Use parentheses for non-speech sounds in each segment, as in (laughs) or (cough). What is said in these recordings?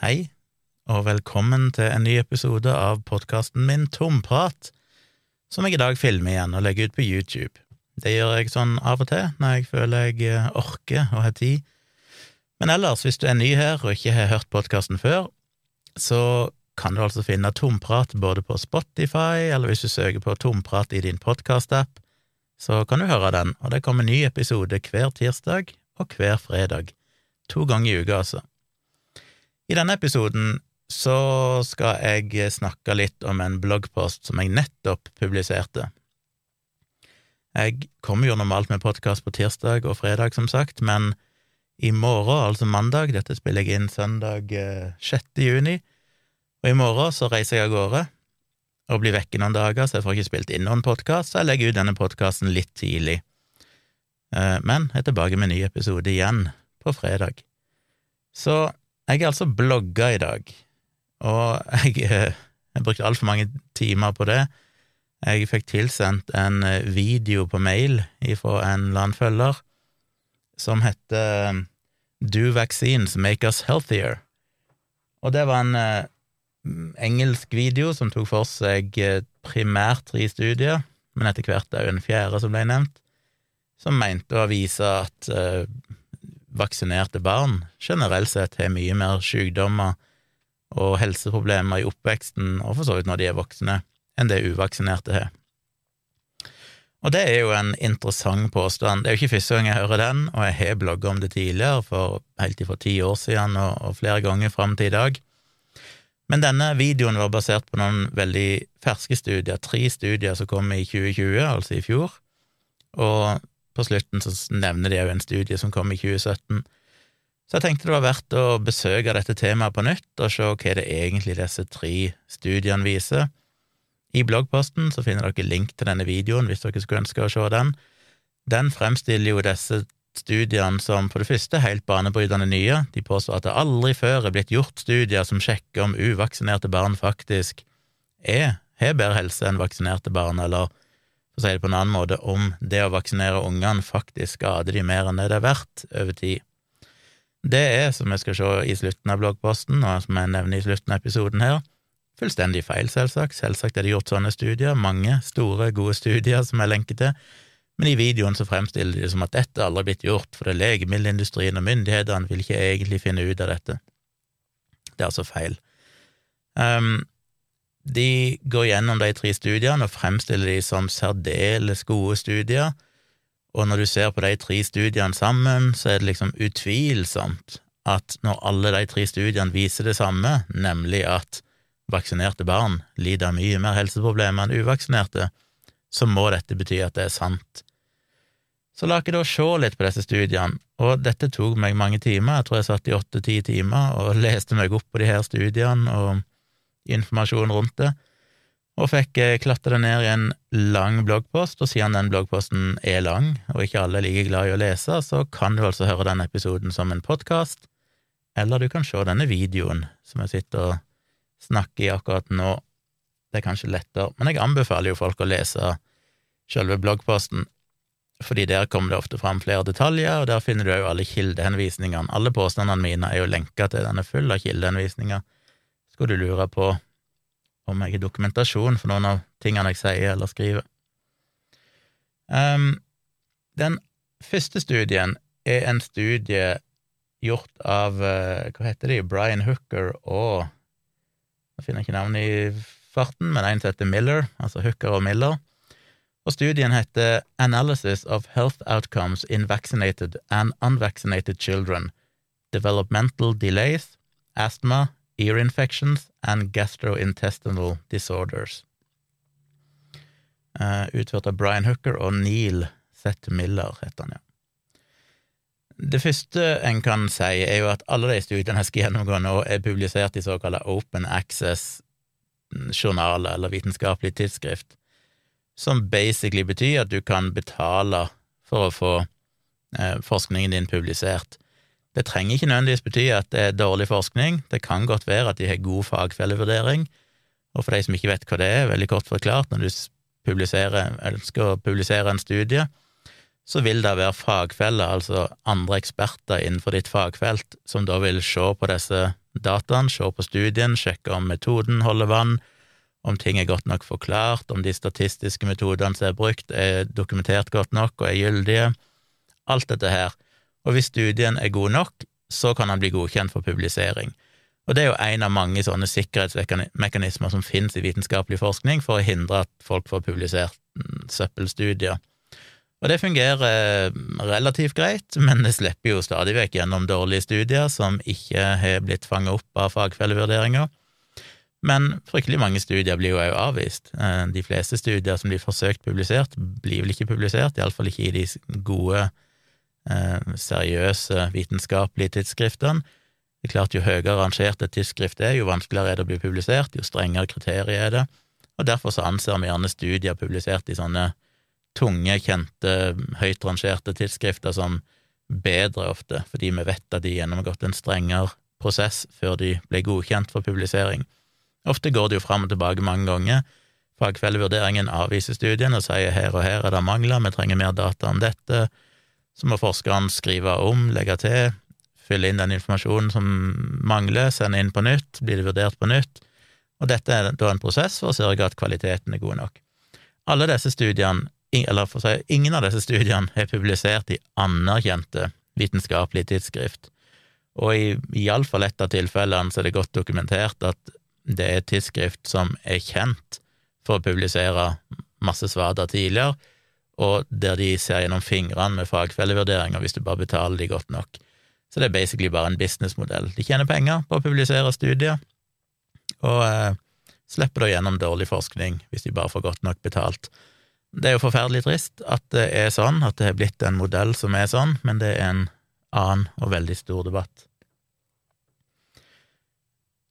Hei, og velkommen til en ny episode av podkasten min Tomprat, som jeg i dag filmer igjen og legger ut på YouTube. Det gjør jeg sånn av og til når jeg føler jeg eh, orker og har tid. Men ellers, hvis du er ny her og ikke har hørt podkasten før, så kan du altså finne Tomprat både på Spotify, eller hvis du søker på Tomprat i din podkastapp, så kan du høre den, og det kommer ny episode hver tirsdag og hver fredag. To ganger i uka, altså. I denne episoden så skal jeg snakke litt om en bloggpost som jeg nettopp publiserte. Jeg kommer jo normalt med podkast på tirsdag og fredag, som sagt, men i morgen, altså mandag, dette spiller jeg inn søndag 6. Eh, juni, og i morgen så reiser jeg av gårde og blir vekke noen dager, så jeg får ikke spilt inn noen podkast, så jeg legger ut denne podkasten litt tidlig. Eh, men jeg er tilbake med en ny episode igjen på fredag. Så jeg er altså blogga i dag, og jeg, eh, jeg brukte altfor mange timer på det. Jeg fikk tilsendt en eh, video på mail fra en eller annen følger som heter eh, Do vaccines make us healthier? Og det var en engelsk video som tok for seg primært tre studier, men etter hvert òg en fjerde som ble nevnt, som mente å vise at vaksinerte barn generelt sett har mye mer sykdommer og helseproblemer i oppveksten, og for så vidt når de er voksne, enn det uvaksinerte har. Og det er jo en interessant påstand. Det er jo ikke første gang jeg hører den, og jeg har blogga om det tidligere, for helt for ti år siden og, og flere ganger fram til i dag. Men denne videoen var basert på noen veldig ferske studier, tre studier som kom i 2020, altså i fjor, og på slutten så nevner de òg en studie som kom i 2017. Så jeg tenkte det var verdt å besøke dette temaet på nytt og se hva det egentlig disse tre studiene viser. I bloggposten så finner dere link til denne videoen hvis dere skulle ønske å se den. Den fremstiller jo disse studiene som for det første helt banebrytende nye. De påstår at det aldri før er blitt gjort studier som sjekker om uvaksinerte barn faktisk er, har bedre helse enn vaksinerte barn, eller for å si det på en annen måte, om det å vaksinere ungene faktisk skader de mer enn det det er verdt over tid. Det er, som jeg skal se i slutten av bloggposten, og som jeg nevner i slutten av episoden her, fullstendig feil, selvsagt. Selvsagt er det gjort sånne studier, mange store, gode studier som jeg lenker til, men i videoen så fremstiller de det som at dette aldri har blitt gjort, for det legemiddelindustrien og myndighetene vil ikke egentlig finne ut av dette. Det er altså feil. Um, de går gjennom de tre studiene og fremstiller de som særdeles gode studier, og når du ser på de tre studiene sammen, så er det liksom utvilsomt at når alle de tre studiene viser det samme, nemlig at vaksinerte barn lider mye mer helseproblemer enn uvaksinerte, så må dette bety at det er sant. Så la ikke da se litt på disse studiene, og dette tok meg mange timer, jeg tror jeg satt i åtte–ti timer og (laughs) leste meg opp på de her studiene og informasjon rundt det, og fikk eh, det ned i en lang bloggpost, og siden den bloggposten er lang, og ikke alle er like glad i å lese, så kan du altså høre denne episoden som en podkast, eller du kan se denne videoen som jeg sitter og snakker i akkurat nå. Det er kanskje lettere, men jeg anbefaler jo folk å lese selve bloggposten, fordi der kommer det ofte fram flere detaljer, og der finner du òg alle kildehenvisningene. Alle påstandene mine er jo lenka til, den er full av kildehenvisninger skulle du lure på om jeg har dokumentasjon for noen av tingene jeg sier eller skriver. Um, den første studien er en studie gjort av uh, Hva heter de? Brian Hooker og Jeg finner ikke navnet i farten, men en som heter Miller, altså Hooker og Miller. Og studien heter Analysis of Health Outcomes in Vaccinated and Unvaccinated Children. Developmental Delays, Asthma, ear infections and gastrointestinal disorders. Uh, utført av Brian Hooker og Neil Seth Miller, heter han, ja. Det første en kan si, er jo at alle de studiene jeg skal gjennomgå nå, er publisert i såkalte open access-journaler eller vitenskapelig tidsskrift, som basically betyr at du kan betale for å få eh, forskningen din publisert. Det trenger ikke nødvendigvis bety at det er dårlig forskning, det kan godt være at de har god fagfellevurdering, og for de som ikke vet hva det er, veldig kort forklart, når du ønsker å publisere en studie, så vil det være fagfeller, altså andre eksperter innenfor ditt fagfelt, som da vil se på disse dataene, se på studien, sjekke om metoden holder vann, om ting er godt nok forklart, om de statistiske metodene som er brukt, er dokumentert godt nok og er gyldige, alt dette her. Og hvis studien er god nok, så kan den bli godkjent for publisering. Og det er jo en av mange sånne sikkerhetsmekanismer som finnes i vitenskapelig forskning for å hindre at folk får publisert mm, søppelstudier. Og det fungerer eh, relativt greit, (laughs) men det slipper jo stadig vekk gjennom dårlige studier som ikke har blitt fanget opp av fagfellevurderinger. Men fryktelig mange studier blir jo òg avvist. Eh, de fleste studier som blir forsøkt publisert, blir vel ikke publisert, iallfall ikke i de gode, eh, seriøse vitenskapelige tidsskriftene. Det er klart, jo høyere rangert et tidsskrift er, jo vanskeligere er det å bli publisert, jo strengere kriterier er det, og derfor så anser vi gjerne studier publisert i sånne tunge, kjente, høyt rangerte tidsskrifter som bedre ofte, fordi vi vet at de gjennomgått en strengere prosess før de ble godkjent for publisering. Ofte går det jo fram og tilbake mange ganger. Fagfellevurderingen avviser studien og sier her og her er det mangler, vi trenger mer data om dette. Så må forskeren skrive om, legge til, fylle inn den informasjonen som mangler, sende inn på nytt, blir det vurdert på nytt. Og dette er da en prosess for å sørge at kvaliteten er god nok. Alle disse studiene eller for å si, ingen av disse studiene er publisert i anerkjente vitenskapelige tidsskrift, og i iallfall ett av tilfellene så er det godt dokumentert at det er tidsskrift som er kjent for å publisere masse svader tidligere, og der de ser gjennom fingrene med fagfellevurderinger hvis du bare betaler de godt nok. Så det er basically bare en businessmodell. De tjener penger på å publisere studier, og eh, slipper da gjennom dårlig forskning hvis de bare får godt nok betalt. Det er jo forferdelig trist at det er sånn, at det har blitt en modell som er sånn, men det er en annen og veldig stor debatt.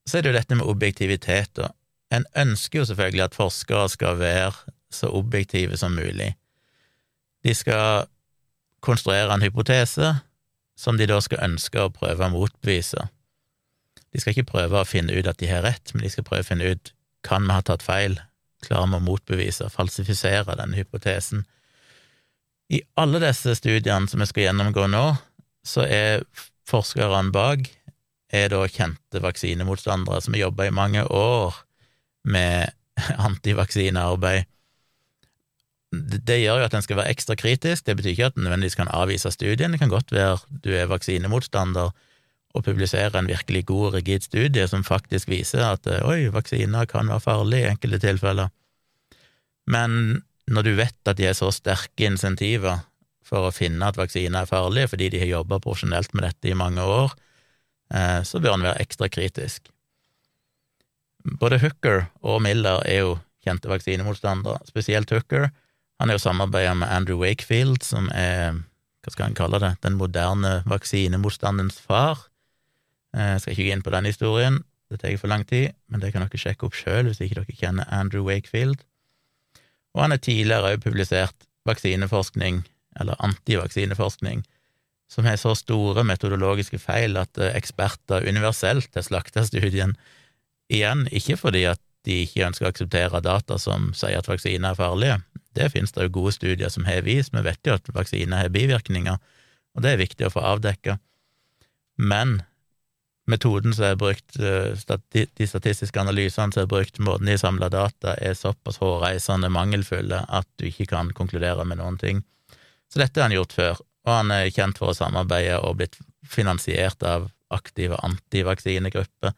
Så er det jo dette med objektivitet, da. En ønsker jo selvfølgelig at forskere skal være så objektive som mulig. De skal konstruere en hypotese som de da skal ønske å prøve å motbevise. De skal ikke prøve å finne ut at de har rett, men de skal prøve å finne ut kan vi ha tatt feil, klarer vi å motbevise, falsifisere denne hypotesen. I alle disse studiene som vi skal gjennomgå nå, så er forskerne bak kjente vaksinemotstandere som har jobba i mange år med (laughs) antivaksinearbeid. Det gjør jo at en skal være ekstra kritisk, det betyr ikke at en nødvendigvis kan avvise studien, det kan godt være du er vaksinemotstander og publiserer en virkelig god, rigid studie som faktisk viser at eh, oi, vaksiner kan være farlig i enkelte tilfeller. Men når du vet at de er så sterke insentiver for å finne at vaksiner er farlige, fordi de har jobba profesjonelt med dette i mange år, eh, så bør en være ekstra kritisk. Både Hooker og Miller er jo kjente vaksinemotstandere, spesielt Hooker. Han er jo samarbeida med Andrew Wakefield, som er, hva skal han kalle det, den moderne vaksinemotstandens far. Jeg eh, skal ikke gå inn på den historien, det tar for lang tid, men det kan dere sjekke opp sjøl hvis ikke dere kjenner Andrew Wakefield. Og han har tidligere òg publisert vaksineforskning, eller antivaksineforskning, som har så store metodologiske feil at eh, eksperter universelt har slakta studien. Igjen, ikke fordi at de ikke ønsker å akseptere data som sier at vaksiner er farlige. Det finnes det jo gode studier som har vist, vi vet jo at vaksiner har bivirkninger, og det er viktig å få avdekka. Men metoden som er brukt, eh, de statistiske analysene som er brukt, måten de samler data, er såpass hårreisende mangelfulle at du ikke kan konkludere med noen ting. Så dette har han gjort før, og han er kjent for å samarbeide og blitt finansiert av aktive antivaksinegrupper.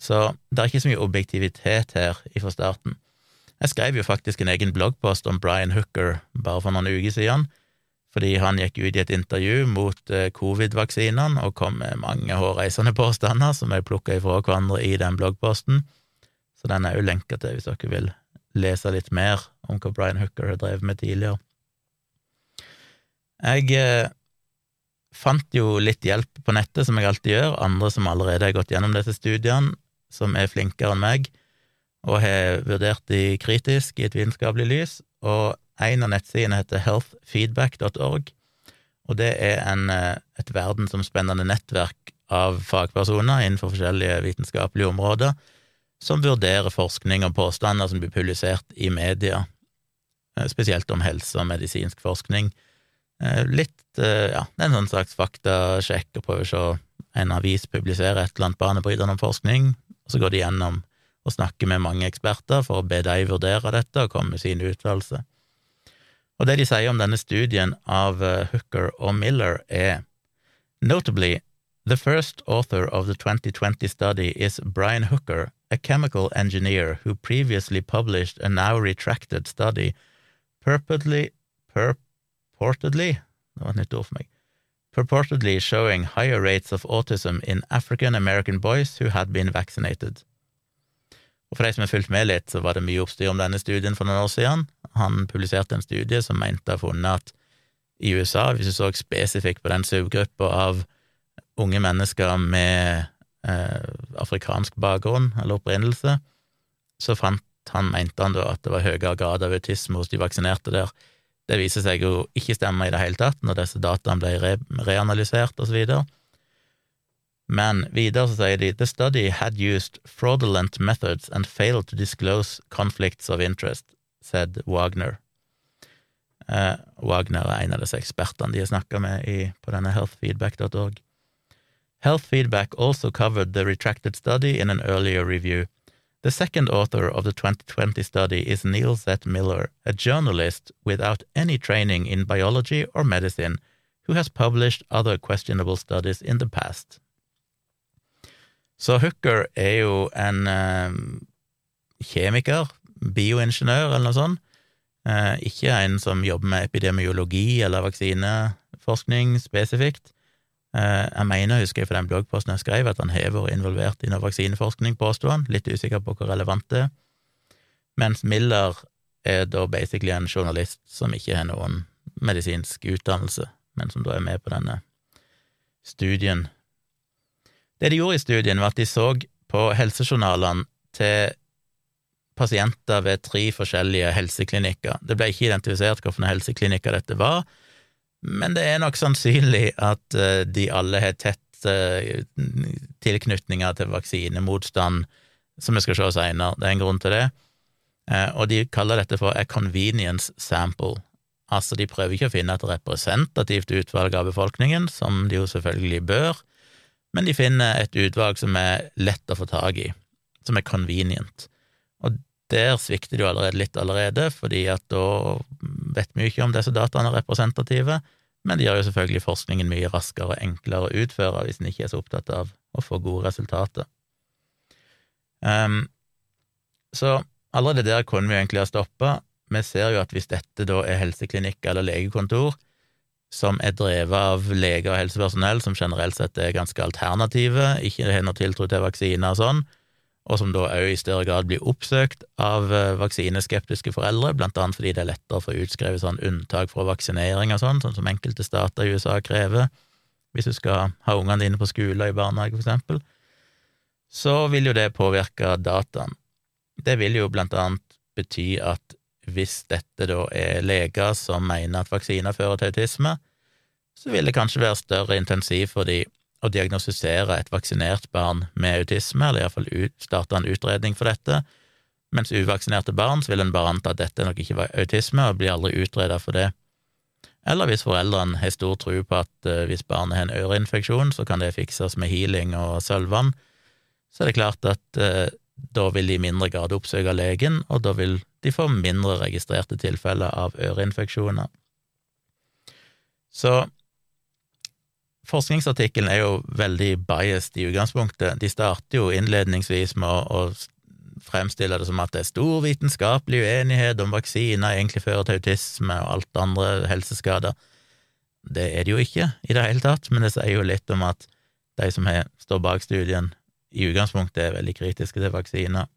Så det er ikke så mye objektivitet her fra starten. Jeg skrev jo faktisk en egen bloggpost om Brian Hooker bare for noen uker siden, fordi han gikk ut i et intervju mot eh, covid-vaksinene og kom med mange hårreisende påstander som jeg plukka ifra hverandre i den bloggposten, så den er jo lenka til hvis dere vil lese litt mer om hva Brian Hooker har drevet med tidligere. Jeg eh, fant jo litt hjelp på nettet, som jeg alltid gjør, andre som allerede har gått gjennom disse studiene, som er flinkere enn meg, og har vurdert de kritisk i et vitenskapelig lys, og en av nettsidene heter healthfeedback.org, og det er en, eh, et verdensomspennende nettverk av fagpersoner innenfor forskjellige vitenskapelige områder som vurderer forskning og påstander som blir publisert i media, eh, spesielt om helse og medisinsk forskning. Eh, litt Ja, det er en sånn slags faktasjekk og prøver å se en avis publiserer et eller annet banebrytende om forskning, og så går de gjennom og snakker med mange eksperter for å be dem vurdere dette og komme med sin uttalelse. Og det de sier om denne studien av eh, Hooker og Miller, er Notably, the first author of the 2020 study is Brian Hooker, a chemical engineer who previously published a now retracted study purportedly, purportedly. Purportedly showing higher rates of autism in African American boys who had been vaccinated. Og For de som har fulgt med litt, så var det mye oppstyr om denne studien for noen år siden. Han publiserte en studie som mente å ha funnet at i USA, hvis du så spesifikt på den subgruppa av unge mennesker med eh, afrikansk bakgrunn eller opprinnelse, så fant han, mente han da, at det var høyere grad av autisme hos de vaksinerte der. Det viser seg jo ikke stemme i det hele tatt når disse dataene ble re reanalysert, og så videre. Men videre så sier de the study had used fraudulent methods and failed to disclose conflicts of interest, said Wagner. Uh, Wagner er en av disse ekspertene de har snakka med i, på denne healthfeedback.org. Health Feedback also covered the retracted study in an earlier review. The second author of the 2020 study is Neil Z. Miller, a journalist without any training in biology or medicine, who has published other questionable studies in the past. Så Hooker er jo en eh, kjemiker, bioingeniør eller noe sånt, eh, ikke en som jobber med epidemiologi eller vaksineforskning spesifikt. Eh, jeg mener, husker jeg fra den bloggposten jeg skrev, at han har vært involvert i noe vaksineforskning, påsto han, litt usikker på hvor relevant det er, mens Miller er da basically en journalist som ikke har noen medisinsk utdannelse, men som da er med på denne studien det de gjorde i studien, var at de så på helsejournalene til pasienter ved tre forskjellige helseklinikker. Det ble ikke identifisert hvilke helseklinikker dette var, men det er nok sannsynlig at eh, de alle har tett eh, tilknytninger til vaksinemotstand, som vi skal se seinere. Det er en grunn til det. Eh, og de kaller dette for a convenience sample. Altså, de prøver ikke å finne et representativt utvalg av befolkningen, som de jo selvfølgelig bør, men de finner et utvalg som er lett å få tak i, som er convenient. Og der svikter jo allerede litt allerede, fordi at da vet vi jo ikke om disse dataene er representative, men det gjør jo selvfølgelig forskningen mye raskere og enklere å utføre hvis en ikke er så opptatt av å få gode resultater. Um, så allerede der kunne vi egentlig ha stoppa. Vi ser jo at hvis dette da er helseklinikk eller legekontor, som er drevet av leger og helsepersonell som generelt sett er ganske alternative, ikke har noe tiltro til vaksiner og sånn, og som da òg i større grad blir oppsøkt av eh, vaksineskeptiske foreldre, blant annet fordi det er lettere å få utskrevet sånn unntak fra vaksinering og sånn, sånn som enkelte stater i USA krever, hvis du skal ha ungene dine på skole og i barnehage, for eksempel, så vil jo det påvirke dataen. Det vil jo blant annet bety at hvis dette da er leger som mener at vaksiner fører til autisme, så vil det kanskje være større intensiv for de å diagnostisere et vaksinert barn med autisme, eller iallfall starte en utredning for dette, mens uvaksinerte barn så vil en bare anta at dette nok ikke var autisme, og blir aldri utreda for det. Eller hvis foreldrene har stor tro på at uh, hvis barnet har en øreinfeksjon, så kan det fikses med healing og sølvvann, så er det klart at uh, da vil de i mindre grad oppsøke legen, og da vil de få mindre registrerte tilfeller av øreinfeksjoner. Så forskningsartikkelen er jo veldig biased i utgangspunktet. De starter jo innledningsvis med å, fremstille det som at det er stor vitenskapelig uenighet om vaksiner egentlig fører til autisme og alt andre helseskader. Det er det jo ikke i det hele tatt, men det sier jo litt om at de som står bak studien, i utgangspunktet er veldig kritiske til vaksiner.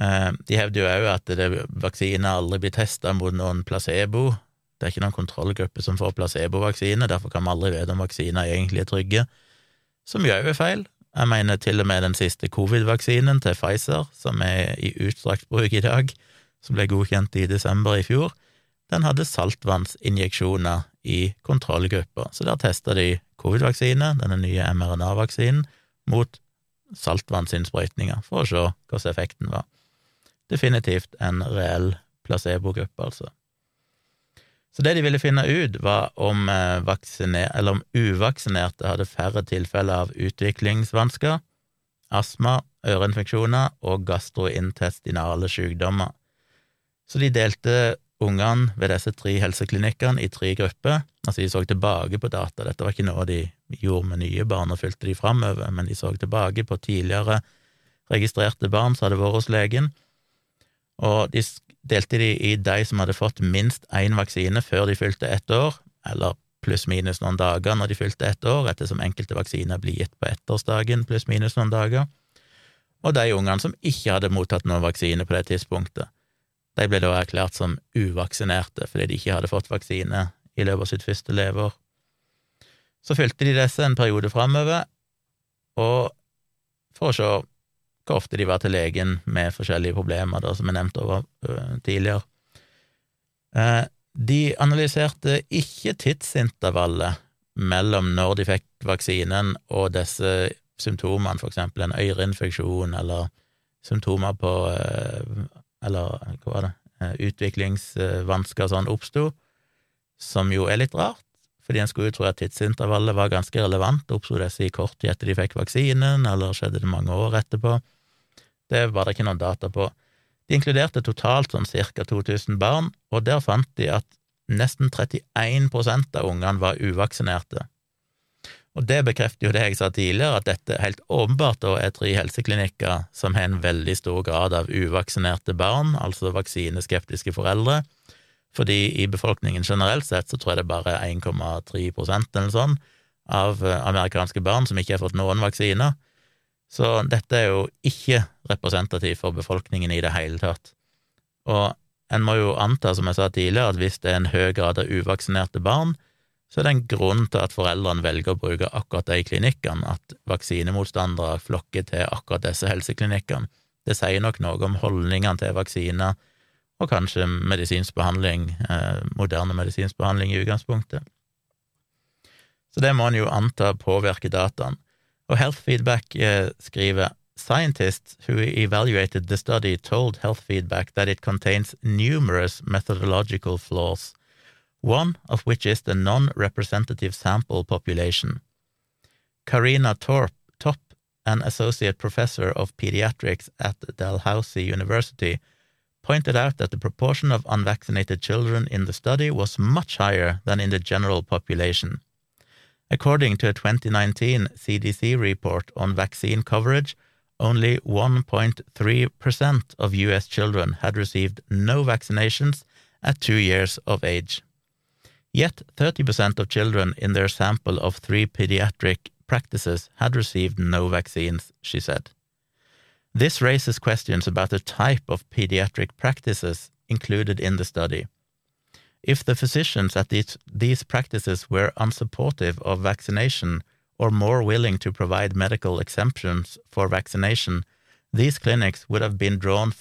Eh, de hevder jo òg at det, vaksiner aldri blir testa mot noen placebo. Det er ikke noen kontrollgruppe som får placebovaksine, derfor kan vi aldri vite om vaksiner egentlig er trygge, som jo òg er feil. Jeg mener til og med den siste covid-vaksinen til Pfizer, som er i utstrakt bruk i dag, som ble godkjent i desember i fjor, den hadde saltvannsinjeksjoner i kontrollgrupper. Så der testa de covid-vaksine, denne nye mRNA-vaksinen, mot saltvannsinnsprøytninger for å se hvordan effekten var. Definitivt en reell placebogruppe, altså. Så det de ville finne ut, var om, eh, om uvaksinerte hadde færre tilfeller av utviklingsvansker, astma, øreinfeksjoner og gastrointestinale sykdommer. Så de delte ungene ved disse tre helseklinikkene i tre grupper. Altså, de så tilbake på data, dette var ikke noe de gjorde med nye barn og fulgte de framover, men de så tilbake på tidligere registrerte barn som hadde vært hos legen, og de delte de i de som hadde fått minst én vaksine før de fylte ett år, eller pluss-minus noen dager når de fylte ett år, ettersom enkelte vaksiner blir gitt på ettårsdagen pluss-minus noen dager, og de ungene som ikke hadde mottatt noen vaksine på det tidspunktet. De ble da erklært som uvaksinerte fordi de ikke hadde fått vaksine i løpet av sitt første leveår. Så fylte de disse en periode framover, og for å se hvor ofte de var til legen med forskjellige problemer, da, som jeg nevnte over uh, tidligere. Uh, de analyserte ikke tidsintervallet mellom når de fikk vaksinen og disse symptomene, for eksempel en øreinfeksjon eller symptomer på uh, Eller hva var det? Utviklingsvansker sånn oppsto, som jo er litt rart, fordi en skulle jo tro at tidsintervallet var ganske relevant. Oppsto disse i kort tid etter de fikk vaksinen, eller skjedde det mange år etterpå? Det var det ikke noen data på. De inkluderte totalt sånn ca. 2000 barn, og der fant de at nesten 31% av ungene var uvaksinerte. Og det bekrefter jo det jeg sa tidligere, at dette helt åpenbart er tre helseklinikker som har en veldig stor grad av uvaksinerte barn, altså vaksineskeptiske foreldre, fordi i befolkningen generelt sett så tror jeg det bare er 1,3% eller sånn av amerikanske barn som ikke har fått noen vaksiner. Så dette er jo ikke representativt for befolkningen i det hele tatt. Og en må jo anta, som jeg sa tidligere, at hvis det er en høy grad av uvaksinerte barn, så er det en grunn til at foreldrene velger å bruke akkurat de klinikkene, at vaksinemotstandere flokker til akkurat disse helseklinikkene. Det sier nok noe om holdningene til vaksiner, og kanskje medisinsk behandling, eh, moderne medisinsk behandling i utgangspunktet. Så det må en jo anta påvirker dataen. Og Health Feedback eh, skriver Scientists who evaluated the study told Health Feedback that it contains numerous methodological flaws, one of which is the non-representative sample population. Karina Torp, Topp, an associate professor of pediatrics at Dalhousie University, pointed out that the proportion of unvaccinated children in the study was much higher than in the general population. According to a 2019 CDC report on vaccine coverage, only 1.3% of US children had received no vaccinations at two years of age. Yet 30% of children in their sample of three pediatric practices had received no vaccines, she said. This raises questions about the type of pediatric practices included in the study. If the physicians at these, these practices were unsupportive of vaccination or more willing to provide medical exemptions for vaccination, these clinics would have been drawn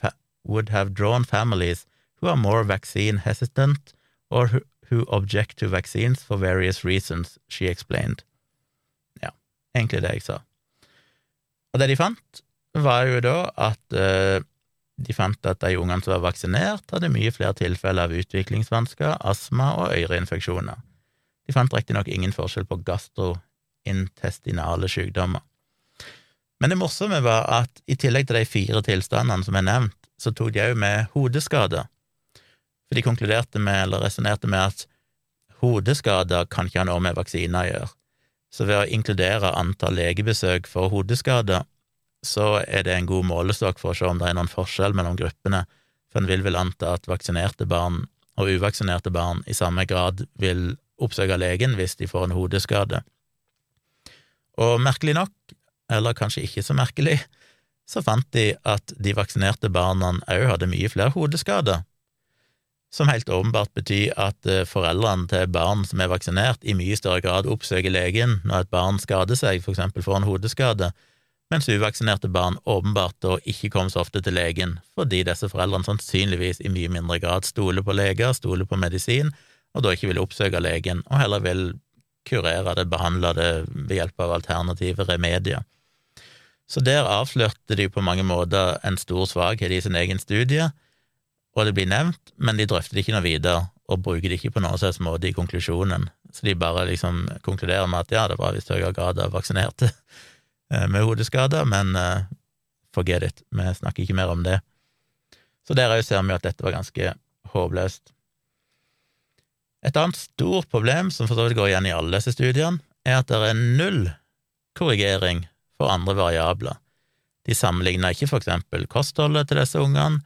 would have drawn families who are more vaccine hesitant or who, who object to vaccines for various reasons, she explained. Ja, egentlig det jeg sa. Og det de fant, var jo da at uh, de fant at de ungene som var vaksinert, hadde mye flere tilfeller av utviklingsvansker, astma og øreinfeksjoner. De fant riktignok ingen forskjell på gastrointestinale sykdommer. Men det morsomme var at i tillegg til de fire tilstandene som er nevnt, så tok de òg med hodeskader. For de konkluderte med, eller resonnerte med, at hodeskader kan ikke ha noe med vaksiner å gjøre. Så ved å inkludere antall legebesøk for hodeskader så er det en god målestokk for å se om det er noen forskjell mellom gruppene, for en vil vel anta at vaksinerte barn og uvaksinerte barn i samme grad vil oppsøke legen hvis de får en hodeskade. Og merkelig nok, eller kanskje ikke så merkelig, så fant de at de vaksinerte barna òg hadde mye flere hodeskader, som helt åpenbart betyr at eh, foreldrene til barn som er vaksinert, i mye større grad oppsøker legen når et barn skader seg, for eksempel får en hodeskade, mens uvaksinerte barn åpenbart da ikke kom så ofte til legen, fordi disse foreldrene sannsynligvis i mye mindre grad stoler på leger, stoler på medisin, og da ikke vil oppsøke legen, og heller vil kurere det, behandle det ved hjelp av alternative remedier. Så der avslørte de på mange måter en stor svakhet i sin egen studie, og det blir nevnt, men de drøftet ikke noe videre, og bruker det ikke på noen slags måte i konklusjonen. Så de bare liksom konkluderer med at ja, det var visst høyere grad av vaksinerte med hodeskader, men uh, forget it, vi snakker ikke mer om det. Så der òg ser vi at dette var ganske håpløst. Et annet stort problem, som for så vidt går igjen i alle disse studiene, er at det er null korrigering for andre variabler. De sammenligner ikke for eksempel kostholdet til disse ungene,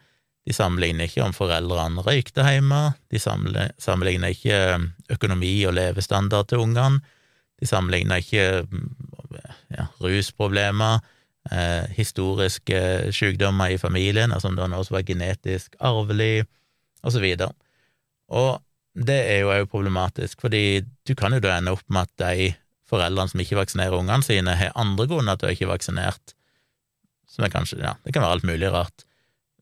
de sammenligner ikke om foreldrene røykte hjemme, de sammenligner ikke økonomi og levestandard til ungene, de sammenligner ikke ja, rusproblemer, eh, historiske sykdommer i familien, altså om det var noe som var genetisk arvelig, og så. Og det er jo òg problematisk, fordi du kan jo da ende opp med at de foreldrene som ikke vaksinerer ungene sine, har andre grunner til å ikke vaksinert, som er kanskje, ja, det kan være alt mulig rart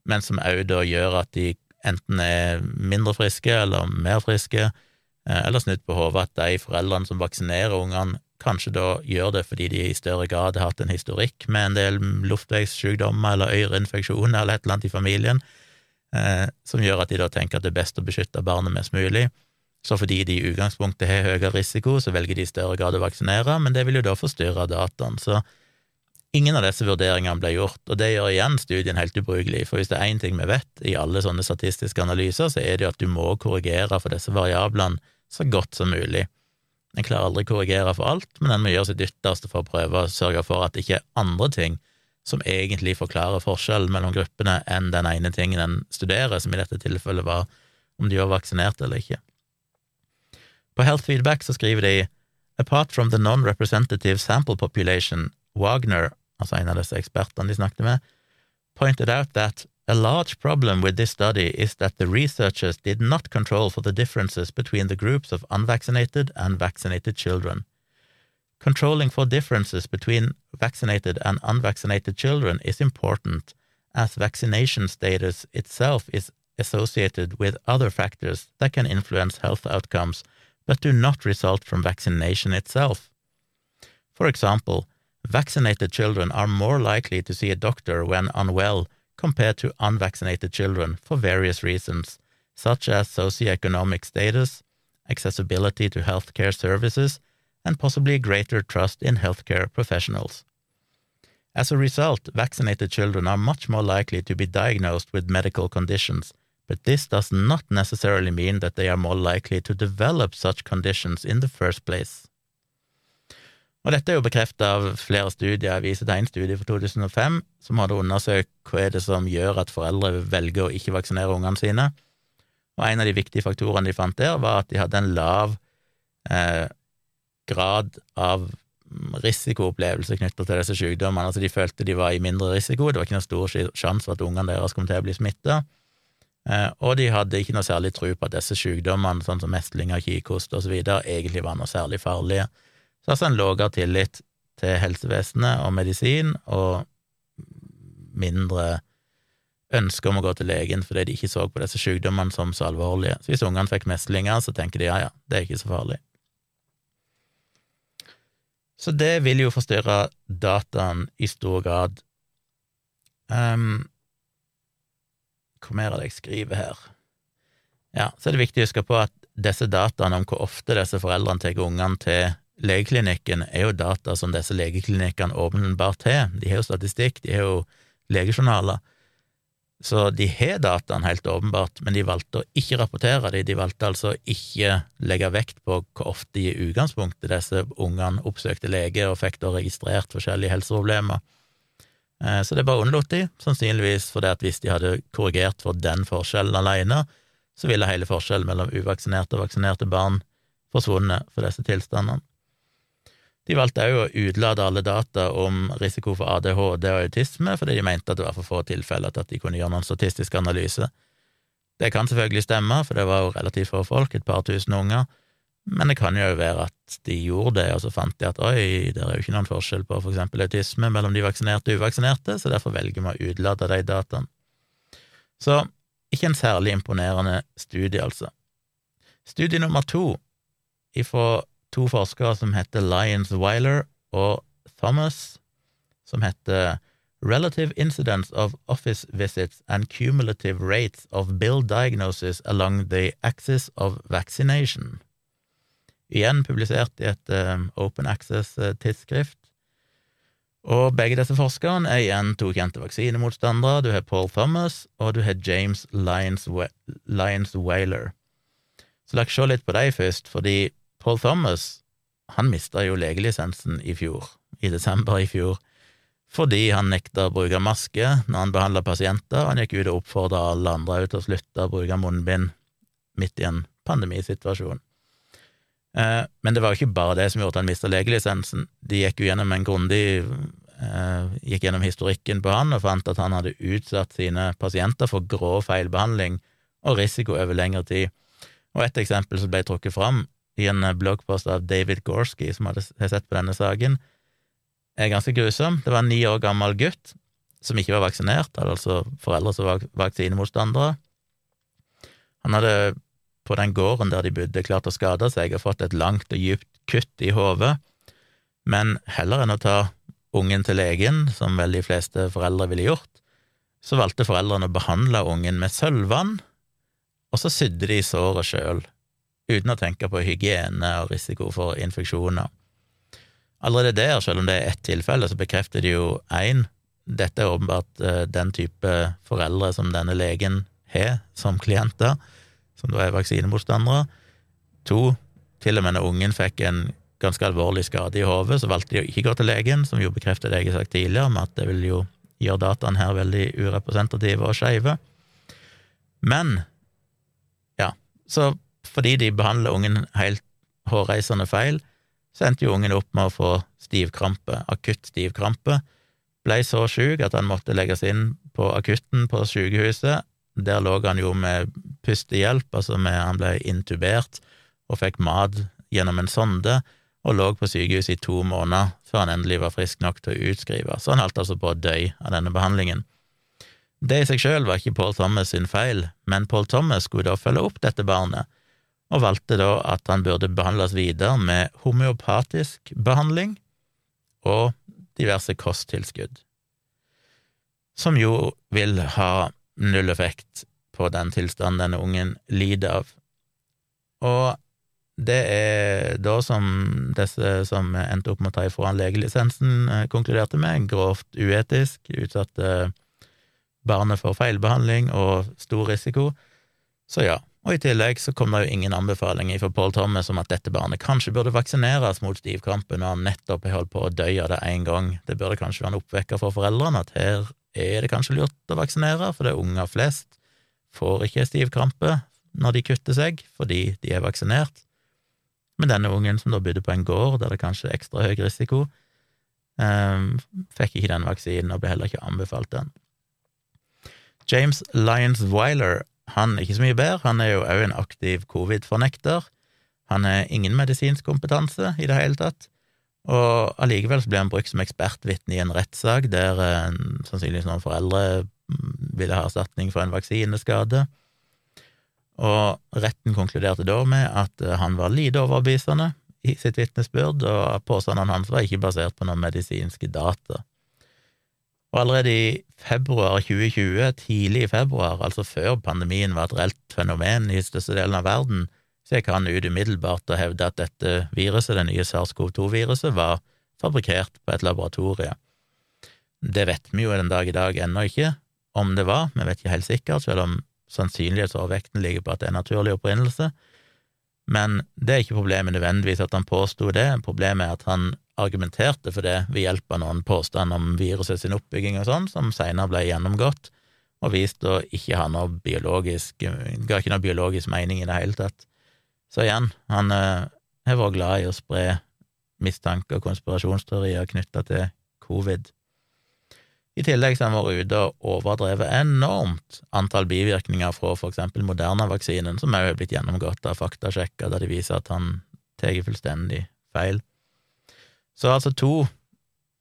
men som òg da gjør at de enten er mindre friske eller mer friske, eh, eller snudd på hodet at de foreldrene som vaksinerer ungene, kanskje da gjør det fordi de i større grad har hatt en historikk med en del luftveissykdommer eller øreinfeksjoner eller et eller annet i familien, eh, som gjør at de da tenker at det er best å beskytte barnet mest mulig. Så fordi de i utgangspunktet har høyere risiko, så velger de i større grad å vaksinere, men det vil jo da forstyrre dataen. Så Ingen av disse vurderingene ble gjort, og det gjør igjen studien helt ubrukelig, for hvis det er én ting vi vet i alle sånne statistiske analyser, så er det jo at du må korrigere for disse variablene så godt som mulig. En klarer aldri å korrigere for alt, men en må gjøre sitt ytterste for å prøve å sørge for at det ikke er andre ting som egentlig forklarer forskjellen mellom gruppene enn den ene tingen en studerer, som i dette tilfellet var om de var vaksinert eller ikke. På Health Feedback så skriver de Apart from the non-representative sample population, Wagner altså en av disse ekspertene de snakket med, pointed out that a large problem with this study is that the researchers did not control for the differences between the groups of unvaccinated and vaccinated children. Controlling for differences between vaccinated and unvaccinated children is important, as vaccination status itself is associated with other factors that can influence health outcomes but do not result from vaccination itself. For example, Vaccinated children are more likely to see a doctor when unwell compared to unvaccinated children for various reasons, such as socioeconomic status, accessibility to healthcare services, and possibly greater trust in healthcare professionals. As a result, vaccinated children are much more likely to be diagnosed with medical conditions, but this does not necessarily mean that they are more likely to develop such conditions in the first place. Og dette er jo bekreftet av flere studier. Jeg viser til en studie fra 2005 som hadde undersøkt hva er det som gjør at foreldre velger å ikke vaksinere ungene sine. Og en av de viktige faktorene de fant der, var at de hadde en lav eh, grad av risikoopplevelse knyttet til disse sykdommene. Altså de følte de var i mindre risiko, det var ikke noe stor sjanse for at ungene deres kom til å bli smitta. Eh, og de hadde ikke noe særlig tro på at disse sykdommene, sånn som meslinger, kikhoste osv., egentlig var noe særlig farlige. Så altså en lavere tillit til helsevesenet og medisin, og mindre ønske om å gå til legen fordi de ikke så på disse sykdommene som så alvorlige. Så hvis ungene fikk meslinger, så tenker de ja, ja, det er ikke så farlig. Så det vil jo forstyrre dataen i stor grad. Um, hvor mer er det jeg skriver her? Ja, så er det viktig å huske på at disse dataene om hvor ofte disse foreldrene tar ungene til legeklinikken er jo data som disse legeklinikkene åpenbart har. De har jo statistikk, de har jo legejournaler. Så de har dataen helt åpenbart, men de valgte å ikke rapportere dem. De valgte altså ikke legge vekt på hvor ofte i utgangspunktet disse ungene oppsøkte lege og fikk da registrert forskjellige helseproblemer. Eh, så det bare unnlot de, sannsynligvis fordi at hvis de hadde korrigert for den forskjellen alene, så ville hele forskjellen mellom uvaksinerte og vaksinerte barn forsvunnet for disse tilstandene. De valgte òg å utelate alle data om risiko for ADHD og autisme, fordi de mente at det var for få tilfeller til at de kunne gjøre noen statistisk analyse. Det kan selvfølgelig stemme, for det var jo relativt få folk, et par tusen unger, men det kan jo være at de gjorde det, og så fant de at oi, det er jo ikke noen forskjell på for eksempel autisme mellom de vaksinerte og uvaksinerte, så derfor velger vi å utelate de dataene. Så ikke en særlig imponerende studie, altså. Studie nummer to, ifra to forskere som heter Lyons Weiler og Thomas, som heter Relative incidence of office visits and cumulative rates of bill diagnosis along the axis of vaccination. Igjen publisert i et um, Open Access-tidsskrift. Og begge disse forskerne er igjen to kjente vaksinemotstandere. Du har Paul Thomas, og du har James Lyons-Whaler. Så la oss se litt på dem først, fordi Paul Thomas han mista jo legelisensen i fjor, i desember i fjor, fordi han nekta å bruke maske når han behandla pasienter. Han gikk ut og oppfordra alle andre til å slutte å bruke munnbind midt i en pandemisituasjon. Eh, men det var jo ikke bare det som gjorde at han mista legelisensen. De gikk jo gjennom en grundig eh, gikk gjennom historikken på han og fant at han hadde utsatt sine pasienter for grov feilbehandling og risiko over lengre tid. Og et eksempel som ble trukket fram i en bloggpost av David Gorski, som hadde sett på denne saken, er ganske grusom. Det var en ni år gammel gutt som ikke var vaksinert, hadde altså foreldre som var vaksinemotstandere. Han hadde på den gården der de bodde, klart å skade seg og fått et langt og dypt kutt i hodet, men heller enn å ta ungen til legen, som vel de fleste foreldre ville gjort, så valgte foreldrene å behandle ungen med sølvvann, og så sydde de såret sjøl, uten å tenke på hygiene og risiko for infeksjoner. Allerede der, selv om det er ett tilfelle, så bekrefter de jo én dette er åpenbart uh, den type foreldre som denne legen har som klienter, som da er vaksinemotstandere. To, til og med når ungen fikk en ganske alvorlig skade i hodet, så valgte de å ikke gå til legen, som jo bekrefter det jeg har sagt tidligere, om at det vil jo gjøre dataene her veldig urepresentative og skeive. Men, ja, så fordi de behandla ungen helt hårreisende feil, så endte jo ungen opp med å få stivkrampe, akutt stivkrampe, ble så sjuk at han måtte legges inn på akutten på sykehuset. Der lå han jo med pustehjelp, altså med han ble intubert og fikk mat gjennom en sonde, og lå på sykehuset i to måneder før han endelig var frisk nok til å utskrive. Så han holdt altså på å dø av denne behandlingen. Det i seg sjøl var ikke Paul Thomas sin feil, men Paul Thomas skulle da følge opp dette barnet og valgte da at han burde behandles videre med homeopatisk behandling og diverse kosttilskudd, som jo vil ha null effekt på den tilstanden denne ungen lider av. Og det er da som disse som endte opp med å ta ifra han legelisensen, eh, konkluderte med, grovt uetisk, utsatte barnet for feilbehandling og stor risiko. Så ja, og i tillegg så kom det jo ingen anbefalinger fra Paul Thomas om at dette barnet kanskje burde vaksineres mot stivkrampe når han nettopp har holdt på å dø av det én gang. Det burde kanskje være en oppvekker for foreldrene at her er det kanskje lurt å vaksinere, for det er unger flest får ikke stivkrampe når de kutter seg fordi de er vaksinert. Men denne ungen som da bodde på en gård der det kanskje er ekstra høy risiko, um, fikk ikke den vaksinen og ble heller ikke anbefalt den. James Lyons Weiler han er ikke så mye bedre, han er jo òg en aktiv covid-fornekter. Han har ingen medisinsk kompetanse i det hele tatt, og allikevel så blir han brukt som ekspertvitne i en rettssak der en, sannsynligvis noen foreldre mm, ville ha erstatning for en vaksineskade. Og retten konkluderte da med at eh, han var lite overbevisende i sitt vitnesbyrd, og påstandene hans var ikke basert på noen medisinske data. Og allerede i februar 2020, tidlig i februar, altså før pandemien var et reelt fenomen i største delen av verden, så gikk han ut umiddelbart og hevde at dette viruset, det nye SARS-CoV-2-viruset, var fabrikkert på et laboratorie. Det vet vi jo den dag i dag ennå ikke om det var, vi vet ikke helt sikkert, selv om sannsynlighetsovervekten ligger på at det er naturlig opprinnelse. Men det er ikke problemet nødvendigvis at han påsto det, problemet er at han argumenterte for det ved hjelp av noen påstander om viruset sin oppbygging og sånn, som senere ble gjennomgått og vist å ikke ha noe biologisk ga ikke noe biologisk mening i det hele tatt. Så igjen, han eh, har vært glad i å spre mistanker og konspirasjonsteorier knytta til covid. I tillegg har han vært ute og overdrevet enormt antall bivirkninger fra for eksempel Moderna-vaksinen, som òg er blitt gjennomgått av faktasjekker der de viser at han tar fullstendig feil. Så altså to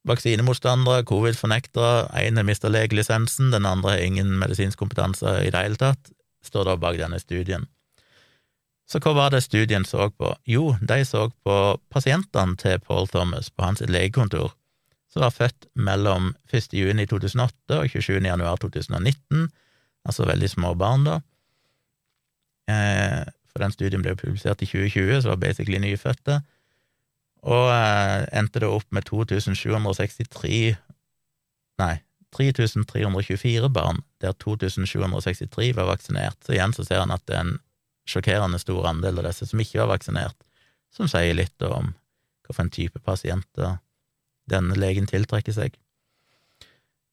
vaksinemotstandere, covid-fornektere, én har mista legelisensen, den andre har ingen medisinsk kompetanse i det hele tatt, står da bak denne studien. Så hva var det studien så på? Jo, de så på pasientene til Paul Thomas på hans legekontor, som var født mellom 1. juni 2008 og 27. januar 2019, altså veldig små barn, da. Eh, for den studien ble publisert i 2020, så var basically nyfødte, og eh, endte det opp med 2763 Nei, 3324 barn, der 2763 var vaksinert. Så igjen så ser han at det er en sjokkerende stor andel av disse som ikke var vaksinert, som sier litt om hvilken type pasienter denne legen tiltrekker seg.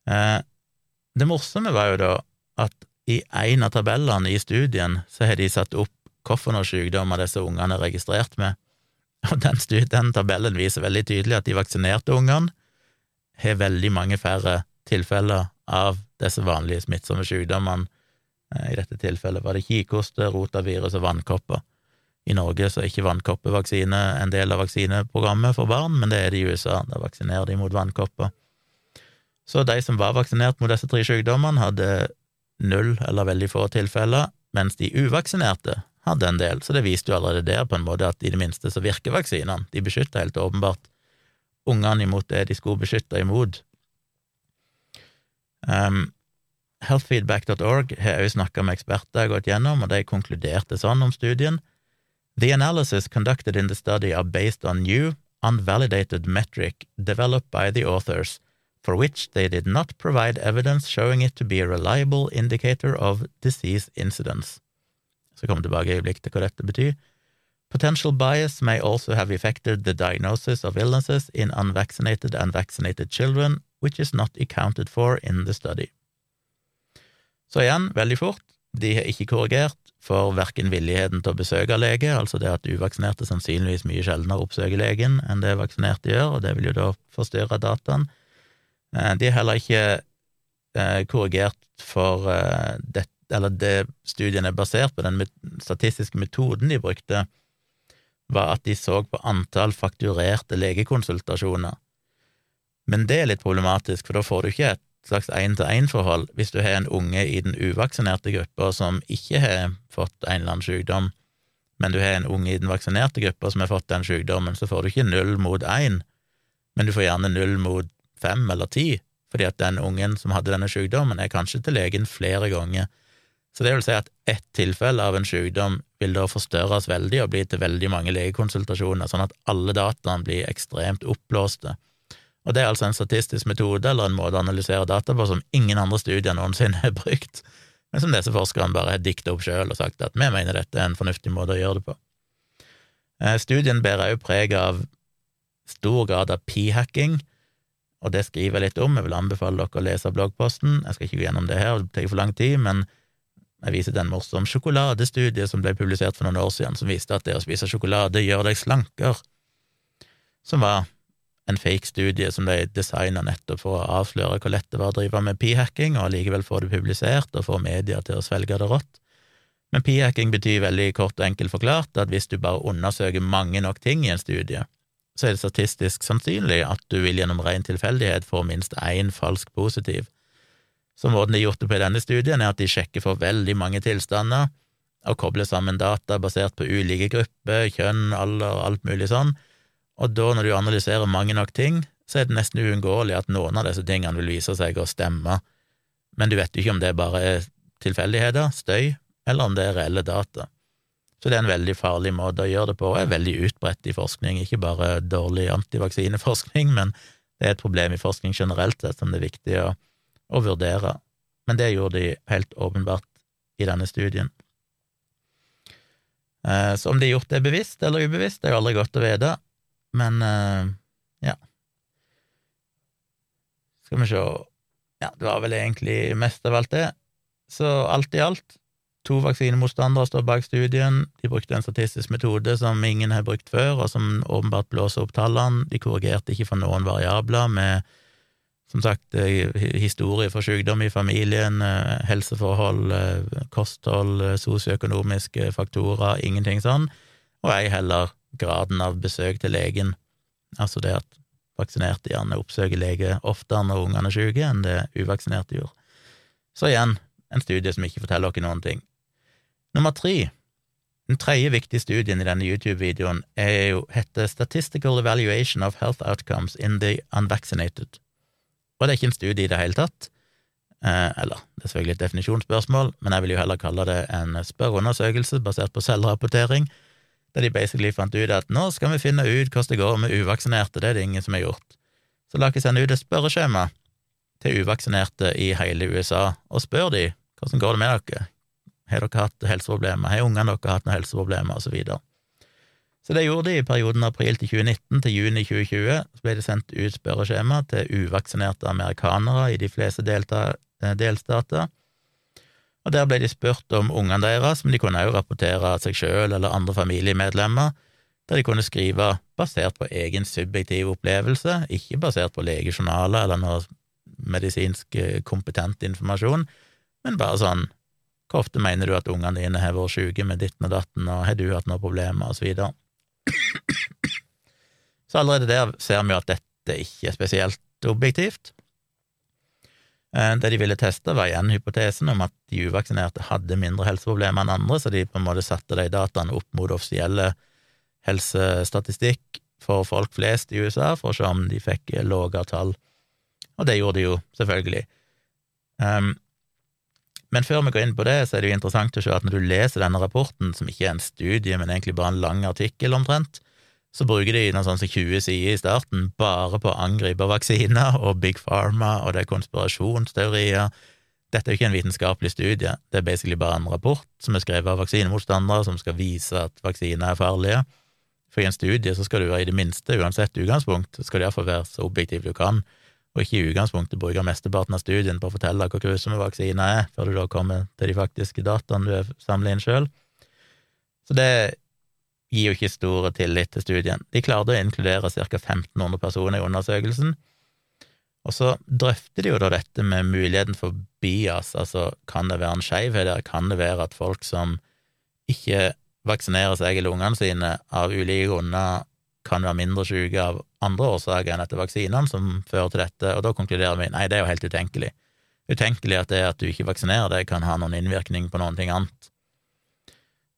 Eh, det morsomme var jo da at i en av tabellene i studien så har de satt opp hvilke sykdommer disse ungene er registrert med, (laughs) og den, den tabellen viser veldig tydelig at de vaksinerte ungene har veldig mange færre tilfeller av disse vanlige smittsomme sykdommene. Eh, I dette tilfellet var det kikhoste, rotavirus og vannkopper. I Norge så er ikke vannkoppevaksine en del av vaksineprogrammet for barn, men det er det i USA. Da vaksinerer de mot vannkopper. Så de som var vaksinert mot disse tre sykdommene, hadde null eller veldig få tilfeller, mens de uvaksinerte hadde en del. Så det viste jo allerede der på en måte at i det minste så virker vaksinene. De beskytter helt åpenbart ungene imot det de skulle beskytte imot. Um, Healthfeedback.org har også snakka med eksperter jeg har gått gjennom, og de konkluderte sånn om studien. The analysis conducted in the study are based on new, unvalidated metric developed by the authors, for which they did not provide evidence showing it to be a reliable indicator of disease incidence. Så kommer tilbake i øyeblikk til hva dette betyr. Potential bias may also have affected the diagnosis of illnesses in unvaccinated and vaccinated children, which is not accounted for in the study. Så igjen, veldig fort, de har ikke korrigert for verken villigheten til å besøke lege, altså det at uvaksinerte sannsynligvis mye sjeldnere oppsøker legen enn det vaksinerte gjør, og det vil jo da forstyrre dataen. Eh, de har heller ikke eh, korrigert for eh, det, eller det studien er basert på, den statistiske metoden de brukte, var at de så på antall fakturerte legekonsultasjoner. Men det er litt problematisk, for da får du ikke et slags én-til-én-forhold hvis du har en unge i den uvaksinerte gruppa som ikke har fått en eller annen sykdom, men du har en unge i den vaksinerte gruppa som har fått den sykdommen, så får du ikke null mot én, men du får gjerne null mot fem eller ti, fordi at den ungen som hadde denne sykdommen, er kanskje til legen flere ganger. Så det vil si at ett tilfelle av en sykdom vil da forstørres veldig og bli til veldig mange legekonsultasjoner, sånn at alle dataene blir ekstremt oppblåste. Og det er altså en statistisk metode eller en måte å analysere data på som ingen andre studier noensinne har brukt, men som disse forskerne bare har dikta opp sjøl og sagt at vi mener dette er en fornuftig måte å gjøre det på. Eh, studien bærer også preg av stor grad av p-hacking, og det skriver jeg litt om, jeg vil anbefale dere å lese bloggposten, jeg skal ikke gå gjennom det her, det tar for lang tid, men jeg viser til en morsom sjokoladestudie som ble publisert for noen år siden, som viste at det å spise sjokolade gjør deg slanker, som var en fake studie som ble designa nettopp for å avsløre hvor lett det var å drive med p-hacking, og allikevel få det publisert og få media til å svelge det rått. Men p-hacking betyr veldig kort og enkelt forklart at hvis du bare undersøker mange nok ting i en studie, så er det statistisk sannsynlig at du vil gjennom ren tilfeldighet få minst én falsk positiv. Så måten de har gjort det på i denne studien, er at de sjekker for veldig mange tilstander og kobler sammen data basert på ulike grupper, kjønn, alder alt mulig sånn, og da, når du analyserer mange nok ting, så er det nesten uunngåelig at noen av disse tingene vil vise seg å stemme, men du vet jo ikke om det bare er tilfeldigheter, støy, eller om det er reelle data. Så det er en veldig farlig måte å gjøre det på, og er veldig utbredt i forskning, ikke bare dårlig antivaksineforskning, men det er et problem i forskning generelt som det er viktig å, å vurdere. Men det gjorde de helt åpenbart i denne studien. Eh, så om de har gjort det bevisst eller ubevisst, det er jo aldri godt å vite, men uh, ja. Skal vi se Ja, det var vel egentlig mest av alt det. Så alt i alt, to vaksinemotstandere står bak studien. De brukte en statistisk metode som ingen har brukt før, og som åpenbart blåser opp tallene. De korrigerte ikke for noen variabler med som sagt, eh, historie for sykdom i familien, eh, helseforhold, kosthold, sosioøkonomiske faktorer, ingenting sånn, og ei heller graden av besøk til legen, altså det at vaksinerte gjerne oppsøker lege oftere når ungene er syke, enn det uvaksinerte gjorde. Så igjen, en studie som ikke forteller dere noen ting. Nummer tre, Den tredje viktige studien i denne YouTube-videoen er jo, heter Statistical Evaluation of Health Outcomes in the Unvaccinated. Og det er ikke en studie i det hele tatt. Eh, eller, det er selvfølgelig et definisjonsspørsmål, men jeg vil jo heller kalle det en spørreundersøkelse basert på selvrapportering, der de basically fant ut at nå skal vi finne ut hvordan det går med uvaksinerte, det er det ingen som har gjort. Så la oss sende ut et spørreskjema til uvaksinerte i hele USA, og spør de hvordan går det med dere, har dere hatt helseproblemer? Har ungene deres hatt noen helseproblemer? Og så videre. Så det gjorde de i perioden april til 2019 til juni 2020. Så ble det sendt ut spørreskjema til uvaksinerte amerikanere i de fleste eh, delstater. Og der ble de spurt om ungene deres, men de kunne også rapportere seg selv eller andre familiemedlemmer, der de kunne skrive basert på egen subjektiv opplevelse, ikke basert på legejournaler eller noe medisinsk eh, kompetent informasjon, men bare sånn hvor ofte mener du at ungene dine har vært syke med ditten og datten, og har du hatt noen problemer, og. Så allerede der ser vi at dette ikke er spesielt objektivt. Eh, det de ville teste, var igjen hypotesen om at de uvaksinerte hadde mindre helseproblemer enn andre, så de på en måte satte de dataene opp mot offisielle helsestatistikk for folk flest i USA, for å se om de fikk lavere tall. Og det gjorde de jo, selvfølgelig. Um, men før vi går inn på det, så er det jo interessant å se at når du leser denne rapporten, som ikke er en studie, men egentlig bare en lang artikkel omtrent, så bruker de noen sånn som 20 sider i starten bare på å angripe vaksiner og Big Pharma, og det er konspirasjonsteorier. Dette er jo ikke en vitenskapelig studie, det er basically bare en rapport som er skrevet av vaksinemotstandere som skal vise at vaksiner er farlige. For i en studie så skal du være i det minste, uansett utgangspunkt, skal du iallfall være så objektiv du kan og ikke i utgangspunktet bruke mesteparten av studien på å fortelle hvor grusomme vaksiner er, før du da kommer til de faktiske dataene du samler inn sjøl. Så det gir jo ikke stor tillit til studien. De klarte å inkludere ca. 1500 personer i undersøkelsen, og så drøfter de jo da dette med muligheten for bias, altså kan det være en skeivhet der, kan det være at folk som ikke vaksinerer seg eller ungene sine av ulike grunner, kan være mindre syke av andre årsaker enn etter vaksinene som fører til dette, og da konkluderer vi nei, det er jo helt utenkelig. Utenkelig at det at du ikke vaksinerer deg, kan ha noen innvirkning på noen ting annet.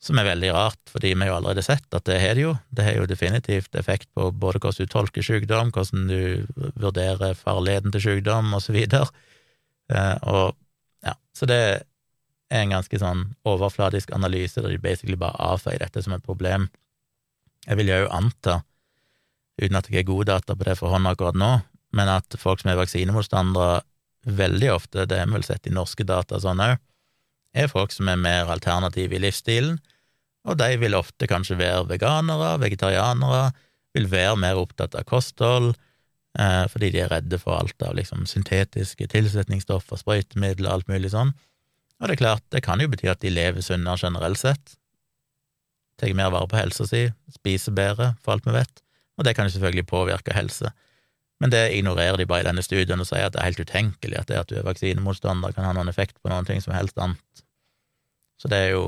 Som er veldig rart, fordi vi har jo allerede sett at det har det jo. Det har jo definitivt effekt på både hvordan du tolker sykdom, hvordan du vurderer farligheten til sykdom, og så. Eh, og ja, så det er en ganske sånn overfladisk analyse der de basically bare avfeier dette som et problem. Jeg vil jo anta uten at jeg har gode data på det for hånd akkurat nå, men at folk som er vaksinemotstandere, veldig ofte, det vi vel sett i norske data sånn òg, er folk som er mer alternative i livsstilen, og de vil ofte kanskje være veganere, vegetarianere, vil være mer opptatt av kosthold, eh, fordi de er redde for alt av liksom syntetiske tilsetningsstoffer, sprøytemidler, alt mulig sånn. Og det er klart, det kan jo bety at de lever sunnere generelt sett, tar mer vare på helsa si, spiser bedre, for alt vi vet og det kan jo selvfølgelig påvirke helse. Men det ignorerer de bare i denne studien og sier at det er helt utenkelig at det at du er vaksinemotstander, kan ha noen effekt på noen ting som helst annet. Så det er jo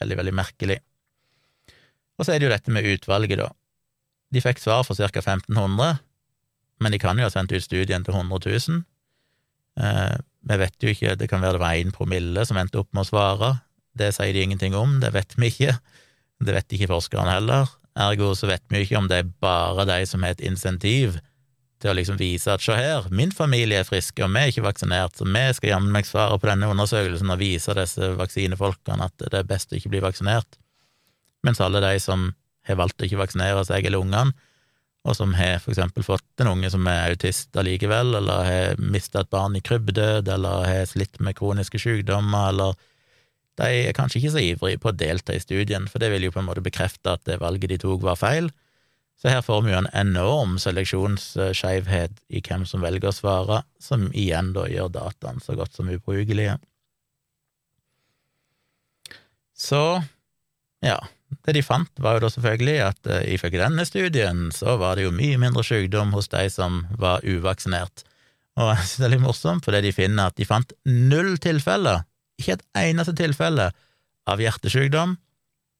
veldig, veldig merkelig. Og så er det jo dette med utvalget, da. De fikk svar for ca. 1500, men de kan jo ha sendt ut studien til 100 000. Eh, vi vet jo ikke, det kan være det var én promille som endte opp med å svare. Det sier de ingenting om, det vet vi ikke. Det vet ikke forskerne heller. Ergo så vet vi ikke om det er bare de som har et insentiv til å liksom vise at se her, min familie er friske, og vi er ikke vaksinert, så vi skal jammen meg svare på denne undersøkelsen og vise disse vaksinefolkene at det er best å ikke bli vaksinert, mens alle de som har valgt å ikke vaksinere seg eller ungene, og som har for eksempel fått en unge som er autist allikevel, eller har mista et barn i krybbedød, eller har slitt med kroniske sykdommer, eller de er kanskje ikke så ivrige på å delta i studien, for det vil jo på en måte bekrefte at det valget de tok, var feil. Så her får vi jo en enorm seleksjonsskeivhet i hvem som velger å svare, som igjen da gjør dataene så godt som ubrukelige. Så, ja, det de fant, var jo da selvfølgelig at uh, ifølge denne studien så var det jo mye mindre sykdom hos de som var uvaksinert. Og jeg synes det er litt morsomt, fordi de finner at de fant null tilfeller ikke et eneste tilfelle av hjertesykdom,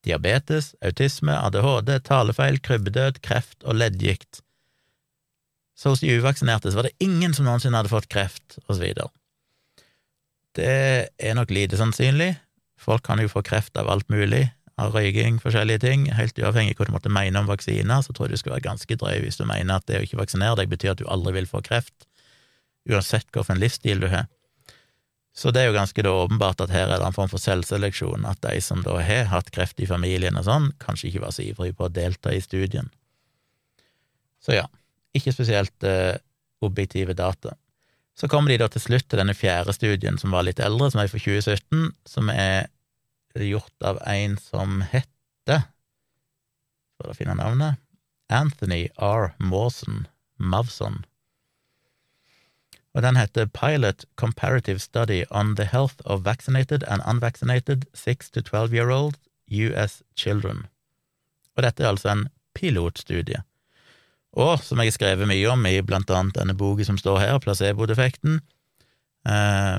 diabetes, autisme, ADHD, talefeil, krybbedød, kreft og leddgikt. Så hos de uvaksinerte så var det ingen som noensinne hadde fått kreft, og så videre. Det er nok lite sannsynlig. Folk kan jo få kreft av alt mulig. av røyking, forskjellige ting, helt uavhengig av hva du måtte mene om vaksiner, så tror jeg du skal være ganske drøy hvis du mener at det å ikke vaksinere deg betyr at du aldri vil få kreft, uansett hvilken livsstil du har. Så det er jo ganske da åpenbart at her er det en form for selvseleksjon, at de som da har hatt kreft i familien og sånn, kanskje ikke var så ivrige på å delta i studien. Så ja, ikke spesielt eh, objektive data. Så kommer de da til slutt til denne fjerde studien, som var litt eldre, som er fra 2017, som er gjort av en som heter For å finne navnet Anthony R. Mawson Mavson og den heter Pilot Comparative Study on the Health of Vaccinated and Unvaccinated 6 to 12 Year Old US Children. Og dette er altså en pilotstudie. Og som jeg har skrevet mye om i blant annet denne boka som står her, placeboeffekten, eh,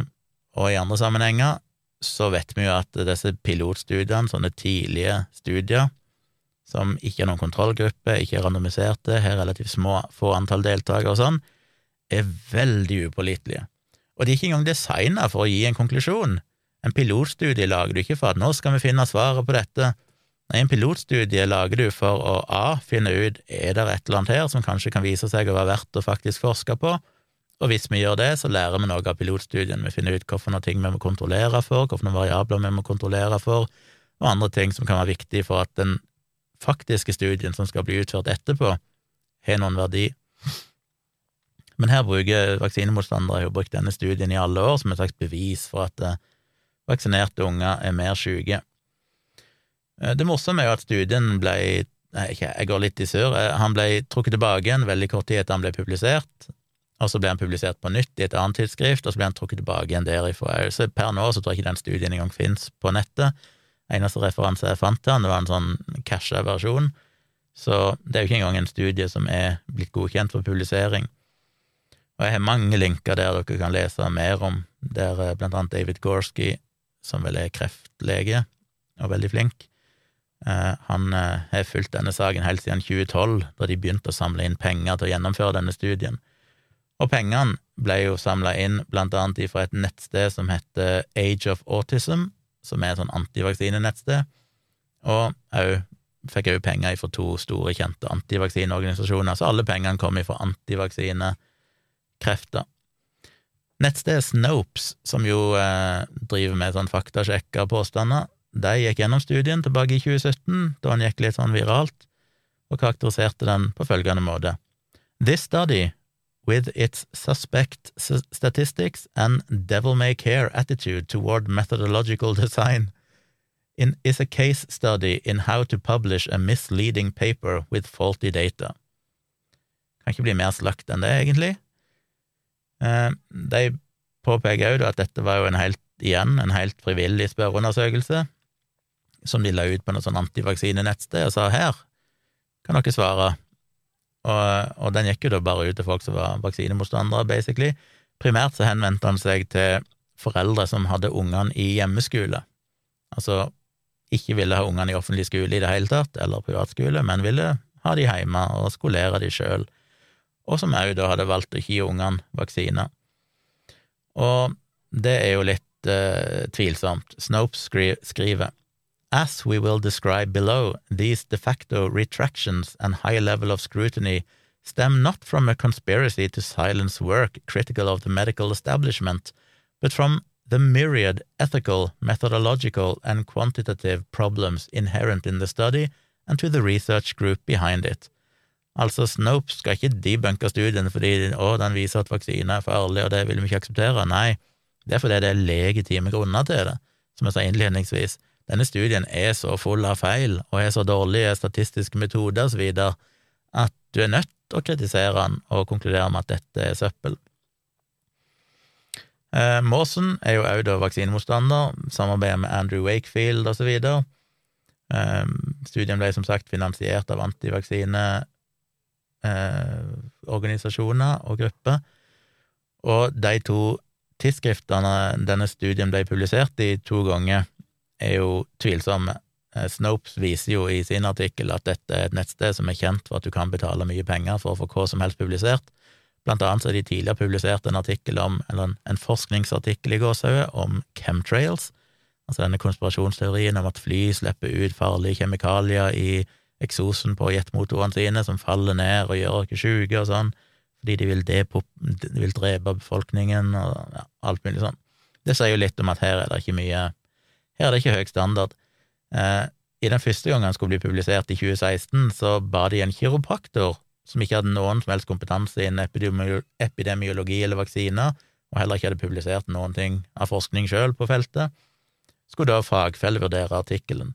og i andre sammenhenger, så vet vi jo at disse pilotstudiene, sånne tidlige studier, som ikke er noen kontrollgruppe, ikke er randomiserte, har relativt små, få antall deltakere og sånn, er veldig upålitelige, og de er ikke engang designa for å gi en konklusjon. En pilotstudie lager du ikke for at nå skal vi finne svaret på dette. Nei, en pilotstudie lager du for å a. finne ut er det et eller annet her som kanskje kan vise seg å være verdt å faktisk forske på, og hvis vi gjør det, så lærer vi noe av pilotstudien. Vi finner ut hvilke ting vi må kontrollere for, hvilke variabler vi må kontrollere for, og andre ting som kan være viktige for at den faktiske studien som skal bli utført etterpå, har noen verdi. Men her bruker vaksinemotstandere jo brukt denne studien i alle år som et slags bevis for at eh, vaksinerte unger er mer syke. Eh, det morsomme er jo at studien ble Nei, jeg går litt i sur. Eh, han ble trukket tilbake igjen veldig kort tid etter han ble publisert, og så ble han publisert på nytt i et annet tidsskrift, og så ble han trukket tilbake igjen derifra. Så per nå så tror jeg ikke den studien engang fins på nettet. Eneste referanse jeg fant til han, det var en sånn casha versjon, så det er jo ikke engang en studie som er blitt godkjent for publisering. Og jeg har mange linker der dere kan lese mer om, der eh, blant annet David Gorski, som vel er kreftlege og veldig flink, eh, han eh, har fulgt denne saken helt siden 2012, da de begynte å samle inn penger til å gjennomføre denne studien. Og pengene ble jo samla inn blant annet fra et nettsted som heter Age of Autism, som er et sånn antivaksinenettsted, og òg fikk òg penger fra to store, kjente antivaksineorganisasjoner, så alle pengene kom fra antivaksine krefter. Nettstedet Snopes, som jo eh, driver med sånn faktasjekka påstander, de gikk gjennom studien tilbake i 2017, da han gikk litt sånn viralt, og karakteriserte den på følgende måte. This study, with its suspect statistics and devil-may-care attitude toward methodological design, in, is a case study in how to publish a misleading paper with faulty data. Kan ikke bli mer slakt enn det, egentlig. Eh, de påpeker òg at dette var jo en helt, igjen, en helt frivillig spørreundersøkelse, som de la ut på noe sånn antivaksinenettsted og sa her kan dere svare. Og, og, den gikk jo da bare ut til folk som var vaksinemotstandere, basically. Primært så henvendte han seg til foreldre som hadde ungene i hjemmeskole, altså ikke ville ha ungene i offentlig skole i det hele tatt, eller privatskole, men ville ha de hjemme og skolere de sjøl og som òg da hadde valgt å ikke gi ungene vaksiner. Og det er jo litt uh, tvilsomt. Snopes skri skriver As we will describe below, these de facto retractions and high level of scrutiny stem not from a conspiracy to silence work critical of the medical establishment, but from the myriad ethical, methodological, and quantitative problems inherent in the study and to the research group behind it. Altså, Snopes skal ikke debunke studien fordi å, den viser at vaksine er farlig, og det vil vi ikke akseptere. Nei, det er fordi det er legitime grunner til det, som jeg sa innledningsvis. Denne studien er så full av feil og har så dårlige statistiske metoder videre at du er nødt til å kritisere den og konkludere med at dette er søppel. Eh, Mawson er jo også vaksinemotstander, samarbeider med Andrew Wakefield videre. Eh, studien ble som sagt finansiert av antivaksine eh, organisasjoner og grupper, og de to tidsskriftene denne studien ble publisert i to ganger, er jo tvilsomme. Eh, Snopes viser jo i sin artikkel at dette er et nettsted som er kjent for at du kan betale mye penger for å få hva som helst publisert. Blant annet så har de tidligere publisert en artikkel om, eller en, forskningsartikkel i gåsehauget, om chemtrails, altså denne konspirasjonsteorien om at fly slipper ut farlige kjemikalier i eksosen på jetmotorene sine som faller ned og gjør oss sjuke og sånn, fordi de vil, de vil drepe befolkningen og ja, alt mulig sånn. Det sier jo litt om at her er det ikke mye Her er det ikke høy standard. Eh, I den første gangen han skulle bli publisert i 2016, så ba de en kiropraktor som ikke hadde noen som helst kompetanse innen epidemiologi eller vaksiner, og heller ikke hadde publisert noen ting av forskning sjøl på feltet, skulle da fagfellevurdere artikkelen.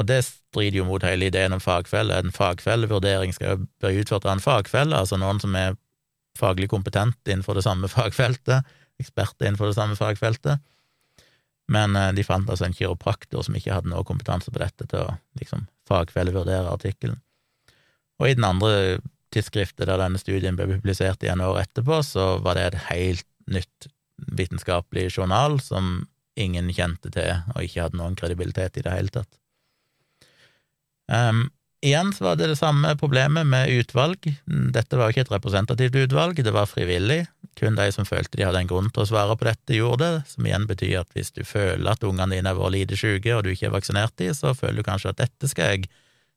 Og det strider jo mot hele ideen om fagfelle. En fagfellevurdering skal jo bli utført av en fagfelle, altså noen som er faglig kompetent innenfor det samme (laughs) fagfeltet, eksperter innenfor det samme fagfeltet. Men eh, de fant altså en kiropraktor som ikke hadde noe kompetanse på dette, til å liksom fagfellevurdere artikkelen. Og i den andre tidsskriftet der denne studien ble publisert igjen år etterpå, så var det et helt nytt vitenskapelig journal som ingen kjente til, og ikke hadde noen kredibilitet i det hele tatt. Um, igjen så var det det samme problemet med utvalg. Dette var jo ikke et representativt utvalg, det var frivillig. Kun de som følte de hadde en grunn til å svare på dette, gjorde det, som igjen betyr at hvis du føler at ungene dine har vært lite syke, og du ikke er vaksinert dem, så føler du kanskje at dette skal jeg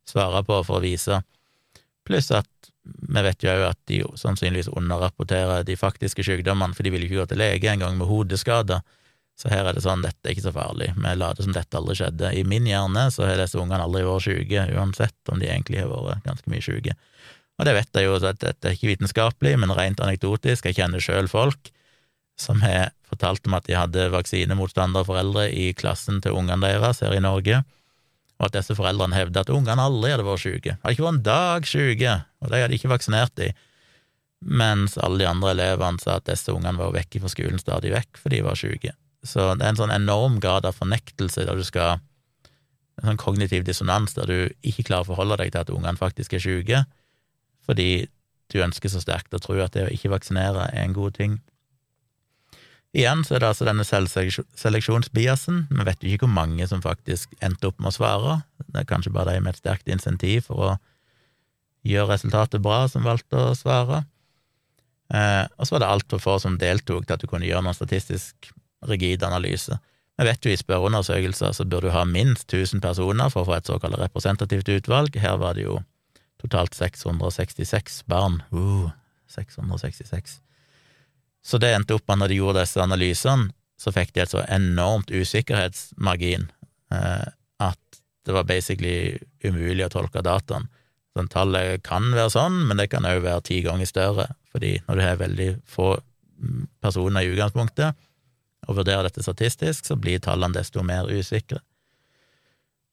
svare på for å vise. Pluss at vi vet jo òg at de sannsynligvis underrapporterer de faktiske sykdommene, for de vil ikke gå til lege engang med hodeskader. Så her er det sånn, dette er ikke så farlig, vi later som dette aldri skjedde. I min hjerne så har disse ungene aldri vært syke, uansett om de egentlig har vært ganske mye syke. Og det vet jeg jo, at dette er ikke vitenskapelig, men rent anekdotisk, jeg kjenner sjøl folk som har fortalt om at de hadde vaksinemotstanderforeldre i klassen til ungene deres her i Norge, og at disse foreldrene hevder at ungene aldri hadde vært syke, hadde ikke vært en dag syke, og de hadde ikke vaksinert dem, mens alle de andre elevene sa at disse ungene var vekke fra skolen stadig vekk fordi de var syke. Så det er en sånn enorm grad av fornektelse der du skal En sånn kognitiv dissonans der du ikke klarer å forholde deg til at ungene faktisk er syke, fordi du ønsker så sterkt å tro at det å ikke vaksinere er en god ting. Igjen så er det altså denne selvseleksjonsbiasen. Vi vet jo ikke hvor mange som faktisk endte opp med å svare. Det er kanskje bare de med et sterkt insentiv for å gjøre resultatet bra, som valgte å svare. Eh, og så var det altfor få som deltok til at du kunne gjøre noen statistisk rigid analyse. Vi vet jo i spørreundersøkelser så bør du ha minst 1000 personer for å få et såkalt representativt utvalg. Her var det jo totalt 666 barn. Uh, 666. Så det endte opp med når de gjorde disse analysene, så fikk de et så enormt usikkerhetsmargin eh, at det var basically umulig å tolke dataen. Sånn, tallet kan være sånn, men det kan òg være ti ganger større, fordi når du har veldig få mm, personer i utgangspunktet, og vurderer dette statistisk, så blir tallene desto mer usikre.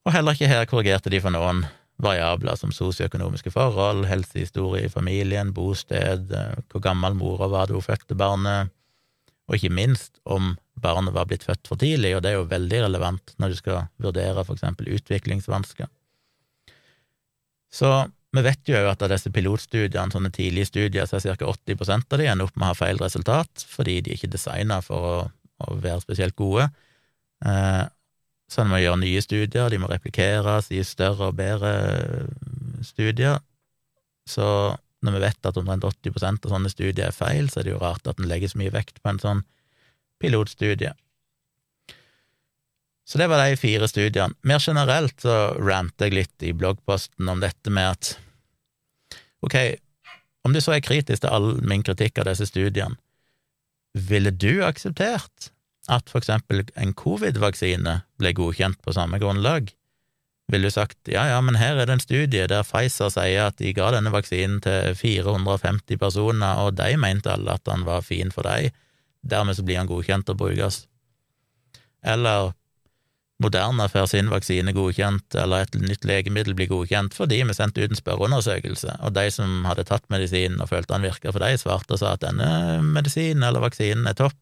Og heller ikke her korrigerte de for noen variabler som sosioøkonomiske forhold, helsehistorie i familien, bosted, eh, hvor gammel mora var da hun fødte barnet, og ikke minst om barnet var blitt født for tidlig, og det er jo veldig relevant når du skal vurdere for eksempel utviklingsvansker. Så vi vet jo at av disse pilotstudiene, sånne tidlige studier, så er ca. 80% av de ender opp med å ha feil resultat, fordi de ikke er designa for å å være spesielt gode. Eh, så en må gjøre nye studier, de må replikeres i større og bedre studier. Så når vi vet at omtrent 80% av sånne studier er feil, så er det jo rart at en legger så mye vekt på en sånn pilotstudie. Så det var de fire studiene. Mer generelt så ranter jeg litt i bloggposten om dette med at ok, om du så er kritisk til all min kritikk av disse studiene, ville du akseptert at for eksempel en covid-vaksine ble godkjent på samme grunnlag? Ville du sagt ja, ja, men her er det en studie der Pfizer sier at de ga denne vaksinen til 450 personer, og de mente alle at den var fin for dem, dermed så blir den godkjent å brukes. Eller Moderna får sin vaksine godkjent, eller et nytt legemiddel blir godkjent fordi vi sendte ut en spørreundersøkelse, og de som hadde tatt medisinen og følte han virka for dem, svarte og sa at denne medisinen eller vaksinen er topp,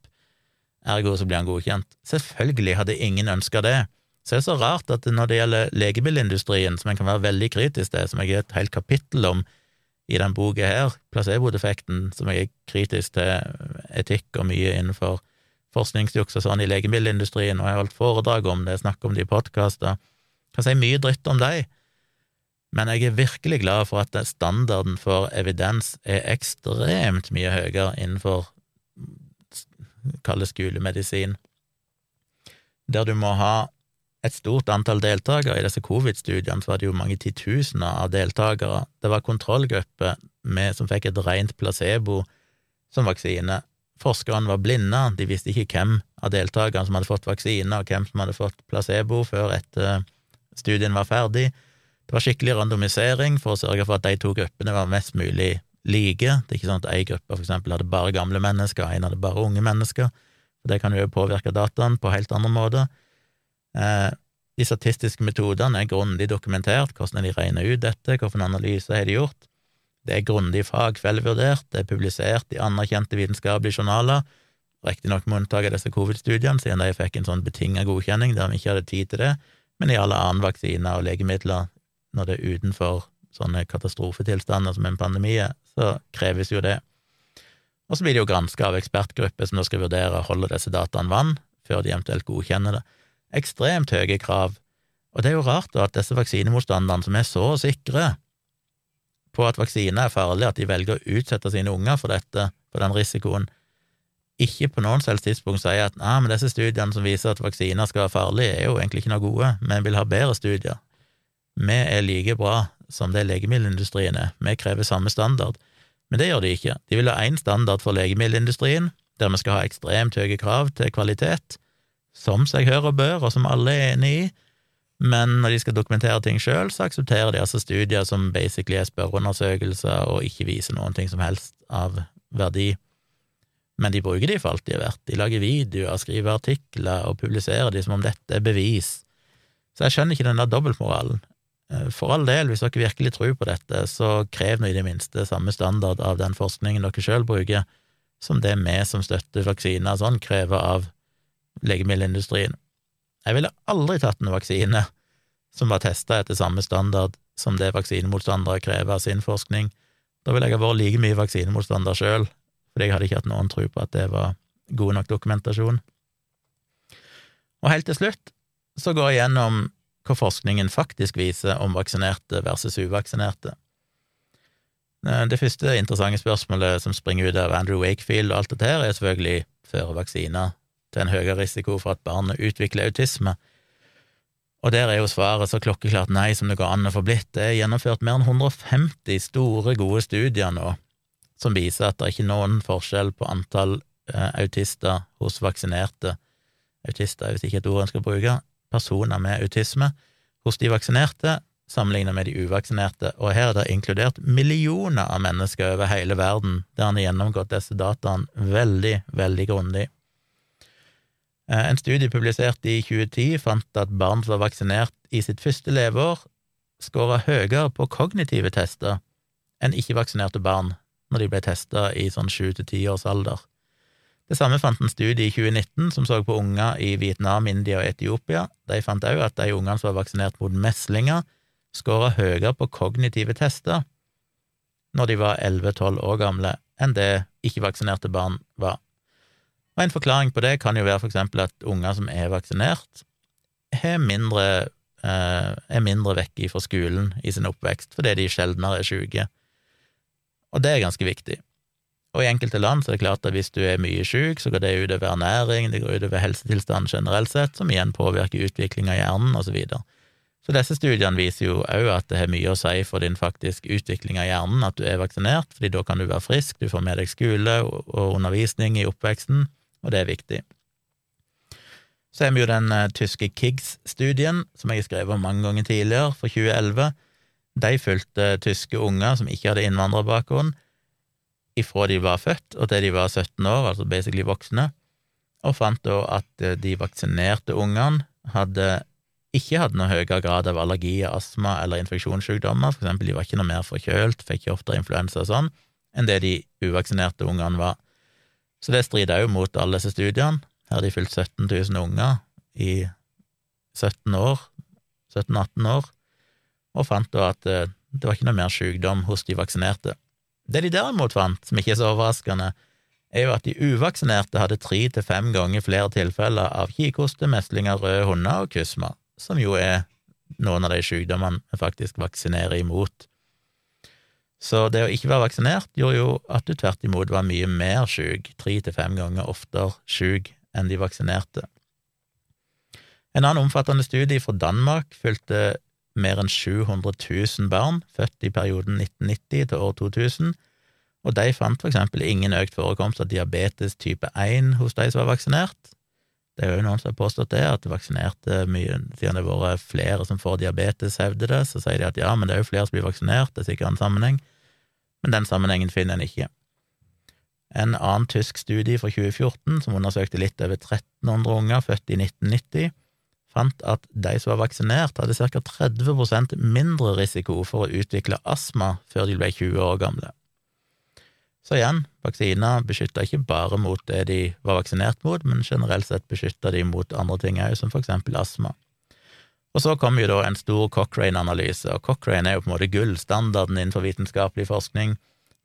ergo så blir han godkjent. Selvfølgelig hadde ingen ønska det. Så det er så rart at når det gjelder legemiddelindustrien, som en kan være veldig kritisk til, som jeg har et helt kapittel om i den boka her, placeboeffekten, som jeg er kritisk til etikk og mye innenfor forskningsjuks sånn i legemiddelindustrien, og jeg har holdt foredrag om det, snakket om det i podkaster. Kan si mye dritt om dem, men jeg er virkelig glad for at standarden for evidens er ekstremt mye høyere innenfor kalle skolemedisin. der du må ha et stort antall deltakere. I disse covid-studiene var det jo mange titusener av deltakere. Det var kontrollgrupper som fikk et rent placebo som vaksine. Forskerne var blinde, de visste ikke hvem av deltakerne som hadde fått vaksine, og hvem som hadde fått placebo før etter studien var ferdig. Det var skikkelig randomisering for å sørge for at de to gruppene var mest mulig like. Det er ikke sånn at ei gruppe for eksempel hadde bare gamle mennesker, og en hadde bare unge mennesker. Det kan jo påvirke dataen på helt andre måter. Eh, de statistiske metodene er grundig dokumentert, hvordan de regner ut dette, hvilken analyse har de gjort. Det er grundig kveldvurdert, det er publisert i anerkjente vitenskapelige journaler, riktignok med unntak av disse covid-studiene, siden de fikk en sånn betinga godkjenning der vi ikke hadde tid til det, men i alle andre vaksiner og legemidler, når det er utenfor sånne katastrofetilstander som en pandemi så kreves jo det. Og så blir det jo granska av ekspertgrupper som da skal vurdere holder disse dataene vann, før de eventuelt godkjenner det. Ekstremt høye krav. Og det er jo rart da at disse vaksinemotstanderne, som er så sikre på at vaksine er farlig, at de velger å utsette sine unger for dette, for den risikoen, ikke på noen selvs tidspunkt sier at nei, men disse studiene som viser at vaksiner skal være farlige, er jo egentlig ikke noe gode, vi vil ha bedre studier. Vi er like bra som det legemiddelindustrien er, vi krever samme standard. Men det gjør de ikke. De vil ha én standard for legemiddelindustrien, der vi skal ha ekstremt høye krav til kvalitet, som seg hør og bør, og som alle er enig i, men når de skal dokumentere ting sjøl, så aksepterer de altså studier som basically er spørreundersøkelser og ikke viser noen ting som helst av verdi. Men de bruker de for alt de er verdt. De lager videoer, skriver artikler og publiserer de som om dette er bevis. Så jeg skjønner ikke den der dobbeltmoralen. Eh, for all del, hvis dere virkelig tror på dette, så krev nå i det minste samme standard av den forskningen dere sjøl bruker, som det vi som støtter vaksiner sånn, krever av legemiddelindustrien. Jeg ville aldri tatt en vaksine som var testa etter samme standard som det vaksinemotstandere krever av sin forskning. Da ville jeg ha vært like mye vaksinemotstander sjøl, fordi jeg hadde ikke hatt noen tro på at det var god nok dokumentasjon. Og helt til slutt så går jeg gjennom hva forskningen faktisk viser om vaksinerte versus uvaksinerte. Eh, det første interessante spørsmålet som springer ut av Andrew Wakefield og alt dette her, er selvfølgelig før vaksiner til en høyere risiko for at barnet utvikler autisme. Og der er jo svaret så klokkeklart nei som det går an å få blitt. Det er gjennomført mer enn 150 store, gode studier nå som viser at det er ikke noen forskjell på antall eh, autister hos vaksinerte autister er visst ikke et ord en skal bruke, personer med autisme hos de vaksinerte sammenlignet med de uvaksinerte, og her er det inkludert millioner av mennesker over hele verden, der han har gjennomgått disse dataene veldig, veldig grundig. Eh, en studie publisert i 2010 fant at barn som var vaksinert i sitt første leveår, skåra høyere på kognitive tester enn ikke-vaksinerte barn når de ble testa i sånn sju til ti års alder. Det samme fant en studie i 2019 som så på unger i Vietnam, India og Etiopia. De fant òg at de ungene som var vaksinert mot meslinger, skåra høyere på kognitive tester når de var 11–12 år gamle, enn det ikke-vaksinerte barn var. Og En forklaring på det kan jo være for eksempel at unger som er vaksinert, er mindre, eh, er mindre vekke fra skolen i sin oppvekst fordi de sjeldnere er syke. Og det er ganske viktig. Og i enkelte land så er det klart at hvis du er mye syk, så går det utover ernæring, det går utover helsetilstanden generelt sett, som igjen påvirker utvikling av hjernen, og så videre. Så disse studiene viser jo òg at det har mye å si for din faktisk utvikling av hjernen at du er vaksinert, fordi da kan du være frisk, du får med deg skole og undervisning i oppveksten, og det er viktig. Så har vi jo den uh, tyske KIGS-studien, som jeg har skrevet om mange ganger tidligere, for 2011. De fulgte tyske unger som ikke hadde innvandrerbakgrunn, ifra de var født og til de var 17 år, altså basically voksne, og fant da at eh, de vaksinerte ungene hadde ikke hadde noe høyere grad av allergi, astma eller infeksjonssykdommer, for eksempel de var ikke noe mer forkjølt, fikk ikke oftere influensa og sånn, enn det de uvaksinerte ungene var. Så det strider òg mot alle disse studiene. Her har de fylt 17 000 unger i 17 år, 17-18 år, og fant da at eh, det var ikke noe mer sykdom hos de vaksinerte. Det de derimot fant, som ikke er så overraskende, er jo at de uvaksinerte hadde tre til fem ganger flere tilfeller av kikhoste, meslinger, røde hunder og kusma, som jo er noen av de sykdommene vi faktisk vaksinerer imot. Så det å ikke være vaksinert gjorde jo at du tvert imot var mye mer syk, tre til fem ganger oftere syk enn de vaksinerte. En annen omfattende studie fra Danmark fulgte mer enn 700 000 barn født i perioden 1990 til år 2000, og de fant for eksempel ingen økt forekomst av diabetes type 1 hos de som var vaksinert. Det er jo noen som har påstått det, at vaksinerte mye, siden det har vært flere som får diabetes, hevder det, så sier de at ja, men det er jo flere som blir vaksinert, det er sikkert en sammenheng, men den sammenhengen finner en ikke. En annen tysk studie fra 2014, som undersøkte litt over 1300 unger født i 1990, fant at de som var vaksinert, hadde ca. 30% mindre risiko for å utvikle astma før de ble 20 år gamle. Så igjen, vaksiner beskytter ikke bare mot det de var vaksinert mot, men generelt sett beskytter de mot andre ting òg, som for eksempel astma. Og så kom jo da en stor Cochrane-analyse, og Cochrane er jo på en måte gullstandarden innenfor vitenskapelig forskning,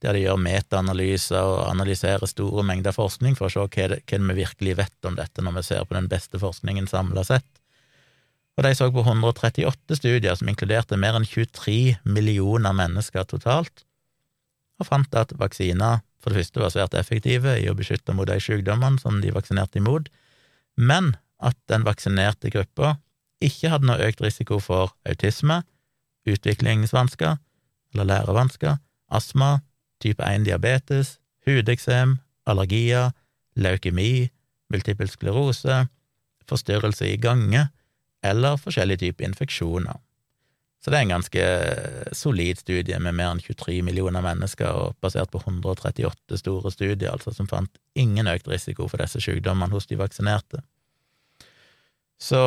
der de gjør metaanalyser og analyserer store mengder forskning for å se hva, det, hva vi virkelig vet om dette når vi ser på den beste forskningen samla sett. Og de så på 138 studier som inkluderte mer enn 23 millioner mennesker totalt, og fant at vaksiner for det første var svært effektive i å beskytte mot de sykdommene som de vaksinerte imot, men at den vaksinerte gruppa ikke hadde noe økt risiko for autisme, utviklingsvansker eller lærevansker, astma, type 1 diabetes, hudeksem, allergier, leukemi, multipel sklerose, forstyrrelse i gange eller forskjellige typer infeksjoner. Så det er en ganske solid studie med mer enn 23 millioner mennesker, og basert på 138 store studier, altså, som fant ingen økt risiko for disse sykdommene hos de vaksinerte. Så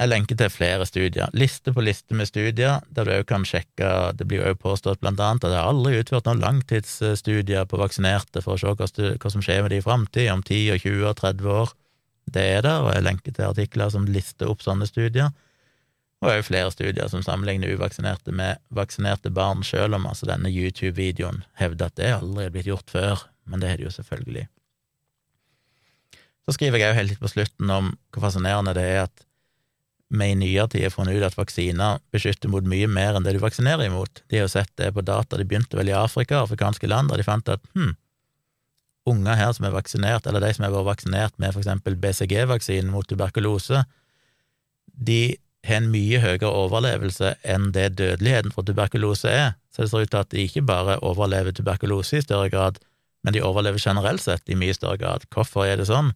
jeg lenker til flere studier, liste på liste med studier, der du òg kan sjekke Det blir jo påstått blant annet at det er aldri utført noen langtidsstudier på vaksinerte for å se hva som skjer med de i framtid, om 10 og 20 og 30 år. Det er der, og jeg lenker til artikler som lister opp sånne studier og òg flere studier som sammenligner uvaksinerte med vaksinerte barn, sjøl om altså denne YouTube-videoen hevder at det aldri er blitt gjort før, men det er det jo selvfølgelig. Så skriver jeg òg helt litt på slutten om hvor fascinerende det er at vi i nyere tid har funnet ut at vaksiner beskytter mot mye mer enn det du vaksinerer imot. De har jo sett det på data, de begynte vel i Afrika, afrikanske land, der de fant at hm, unger her som er vaksinert, eller de som har vært vaksinert med for eksempel BCG-vaksinen mot tuberkulose, de har en mye høyere overlevelse enn det dødeligheten for tuberkulose er, så det ser ut til at de ikke bare overlever tuberkulose i større grad, men de overlever generelt sett i mye større grad. Hvorfor er det sånn?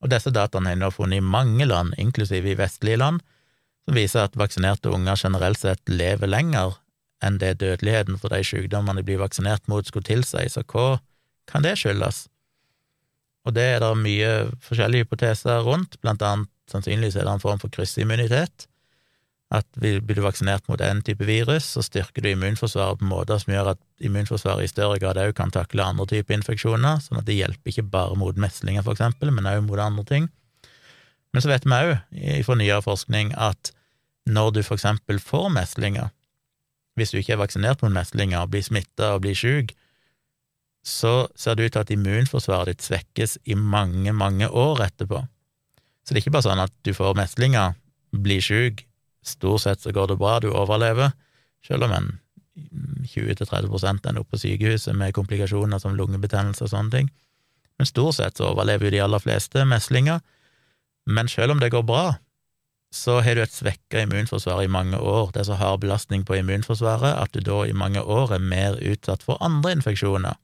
Og disse dataene har nå funnet i mange land, inklusive i vestlige land, som viser at vaksinerte unger generelt sett lever lenger enn det dødeligheten for de sykdommene de blir vaksinert mot, skulle tilsi, så hva kan det skyldes? Og det er det mye forskjellige hypoteser rundt, blant annet sannsynligvis er det en form for kryssimmunitet, at blir du vaksinert mot en type virus, så styrker du immunforsvaret på måter som gjør at immunforsvaret i større grad òg kan takle andre typer infeksjoner, sånn at det hjelper ikke bare mot meslinger, for eksempel, men òg mot andre ting. Men så vet vi òg fra nyere forskning at når du for eksempel får meslinger, hvis du ikke er vaksinert mot meslinger, blir smitta og blir sjuk, så ser det ut til at immunforsvaret ditt svekkes i mange, mange år etterpå. Så det er ikke bare sånn at du får meslinger, blir sjuk, Stort sett så går det bra, du overlever, selv om en 20-30 ender opp på sykehuset med komplikasjoner som lungebetennelse og sånne ting. Men stort sett så overlever jo de aller fleste meslinger. Men selv om det går bra, så har du et svekka immunforsvar i mange år. Det er så hard belastning på immunforsvaret at du da i mange år er mer utsatt for andre infeksjoner,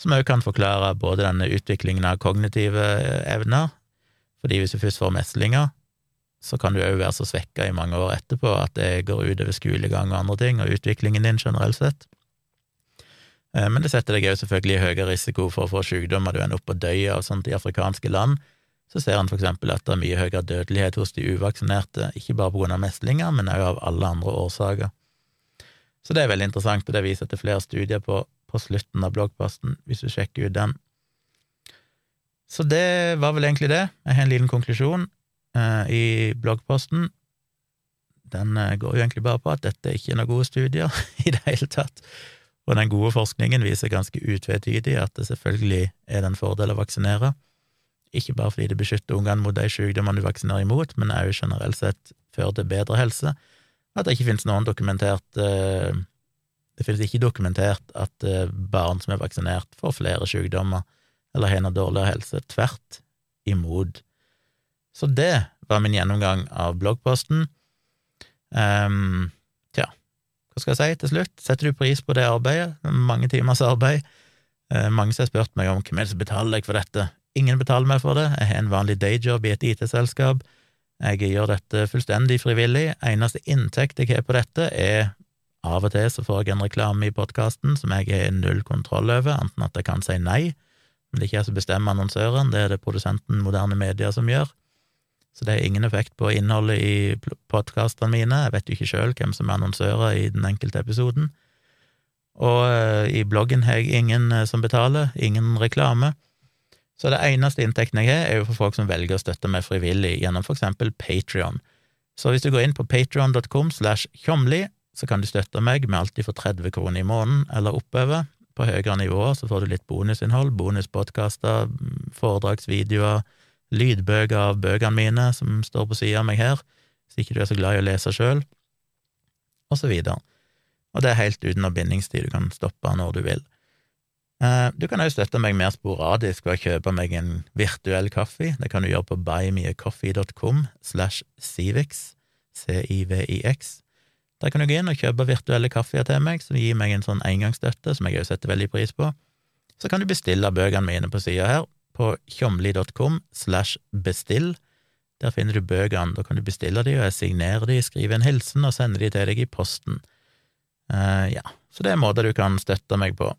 som òg kan forklare både denne utviklingen av kognitive evner, fordi hvis du først får meslinger, så kan du òg være så svekka i mange år etterpå at det går utover skolegang og andre ting, og utviklingen din generelt sett. Eh, men det setter deg òg selvfølgelig i høyere risiko for å få sykdommer du ender opp og døye av sånt i afrikanske land. Så ser en for eksempel at det er mye høyere dødelighet hos de uvaksinerte, ikke bare på grunn av meslinger, men òg av alle andre årsaker. Så det er veldig interessant, og det viser til flere studier på, på slutten av bloggposten, hvis du sjekker ut den. Så det var vel egentlig det. Jeg har en liten konklusjon eh, i bloggposten. Den eh, går jo egentlig bare på at dette ikke er noen gode studier (laughs) i det hele tatt, og den gode forskningen viser ganske utvetydig at det selvfølgelig er det en fordel å vaksinere, ikke bare fordi det beskytter ungene mot de sykdommene du vaksinerer imot, men òg generelt sett fører til bedre helse, at det ikke finnes noen dokumentert eh, Det finnes ikke dokumentert at barn som er vaksinert, får flere sykdommer eller har dårligere helse. Tvert imot. Så det var min gjennomgang av bloggposten. Um, tja, hva skal jeg si til slutt? Setter du pris på det arbeidet? Mange timers arbeid. Uh, mange som har spurt meg om hvem er det som betaler deg for dette. Ingen betaler meg for det. Jeg har en vanlig dayjob i et IT-selskap. Jeg gjør dette fullstendig frivillig. Eneste inntekt jeg har på dette, er av og til så får jeg en reklame i podkasten som jeg har null kontroll over, enten at jeg kan si nei, men det er ikke jeg som bestemmer annonsøren, det er det produsenten Moderne Media som gjør. Så det har ingen effekt på innholdet i podkastene mine, jeg vet jo ikke sjøl hvem som er annonsører i den enkelte episoden. Og uh, i bloggen har jeg ingen uh, som betaler, ingen reklame. Så det eneste inntekten jeg har, er jo for folk som velger å støtte meg frivillig gjennom for eksempel Patrion. Så hvis du går inn på patrion.com slash tjomli, så kan du støtte meg med alltid for 30 kroner i måneden eller oppover. På høyere nivåer så får du litt bonusinnhold, bonuspodkaster, foredragsvideoer, lydbøker av bøkene mine som står på sida av meg her, hvis ikke du er så glad i å lese sjøl, og så videre. Og det er helt uten bindingstid, du kan stoppe når du vil. Eh, du kan også støtte meg mer sporadisk ved å kjøpe meg en virtuell kaffe. Det kan du gjøre på buymeacoffee.com slash civix, c-i-v-i-x. Der kan du gå inn og kjøpe virtuelle kaffer til meg, som gir meg en sånn engangsstøtte, som jeg også setter veldig pris på. Så kan du bestille bøkene mine på sida her, på tjomli.com slash bestill. Der finner du bøkene, da kan du bestille de, og jeg signerer de, skriver en hilsen og sender de til deg i posten. Uh, ja, så det er måter du kan støtte meg på.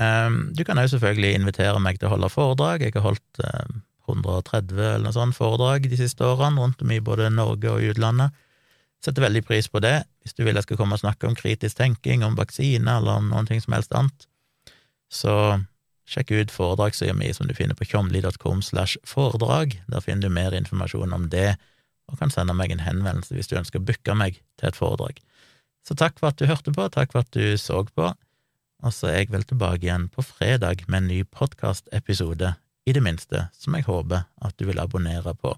Um, du kan også selvfølgelig invitere meg til å holde foredrag. Jeg har holdt uh, eh, 130 eller noe sånt foredrag de siste årene rundt om i både Norge og utlandet. Setter veldig pris på det. Hvis du vil jeg skal komme og snakke om kritisk tenking, om vaksine eller om noen ting som helst annet, så sjekk ut foredragssida mi som du finner på tjomli.com slash foredrag. Der finner du mer informasjon om det, og kan sende meg en henvendelse hvis du ønsker å booke meg til et foredrag. Så takk for at du hørte på, takk for at du så på, og så er jeg vel tilbake igjen på fredag med en ny podkastepisode, i det minste, som jeg håper at du vil abonnere på.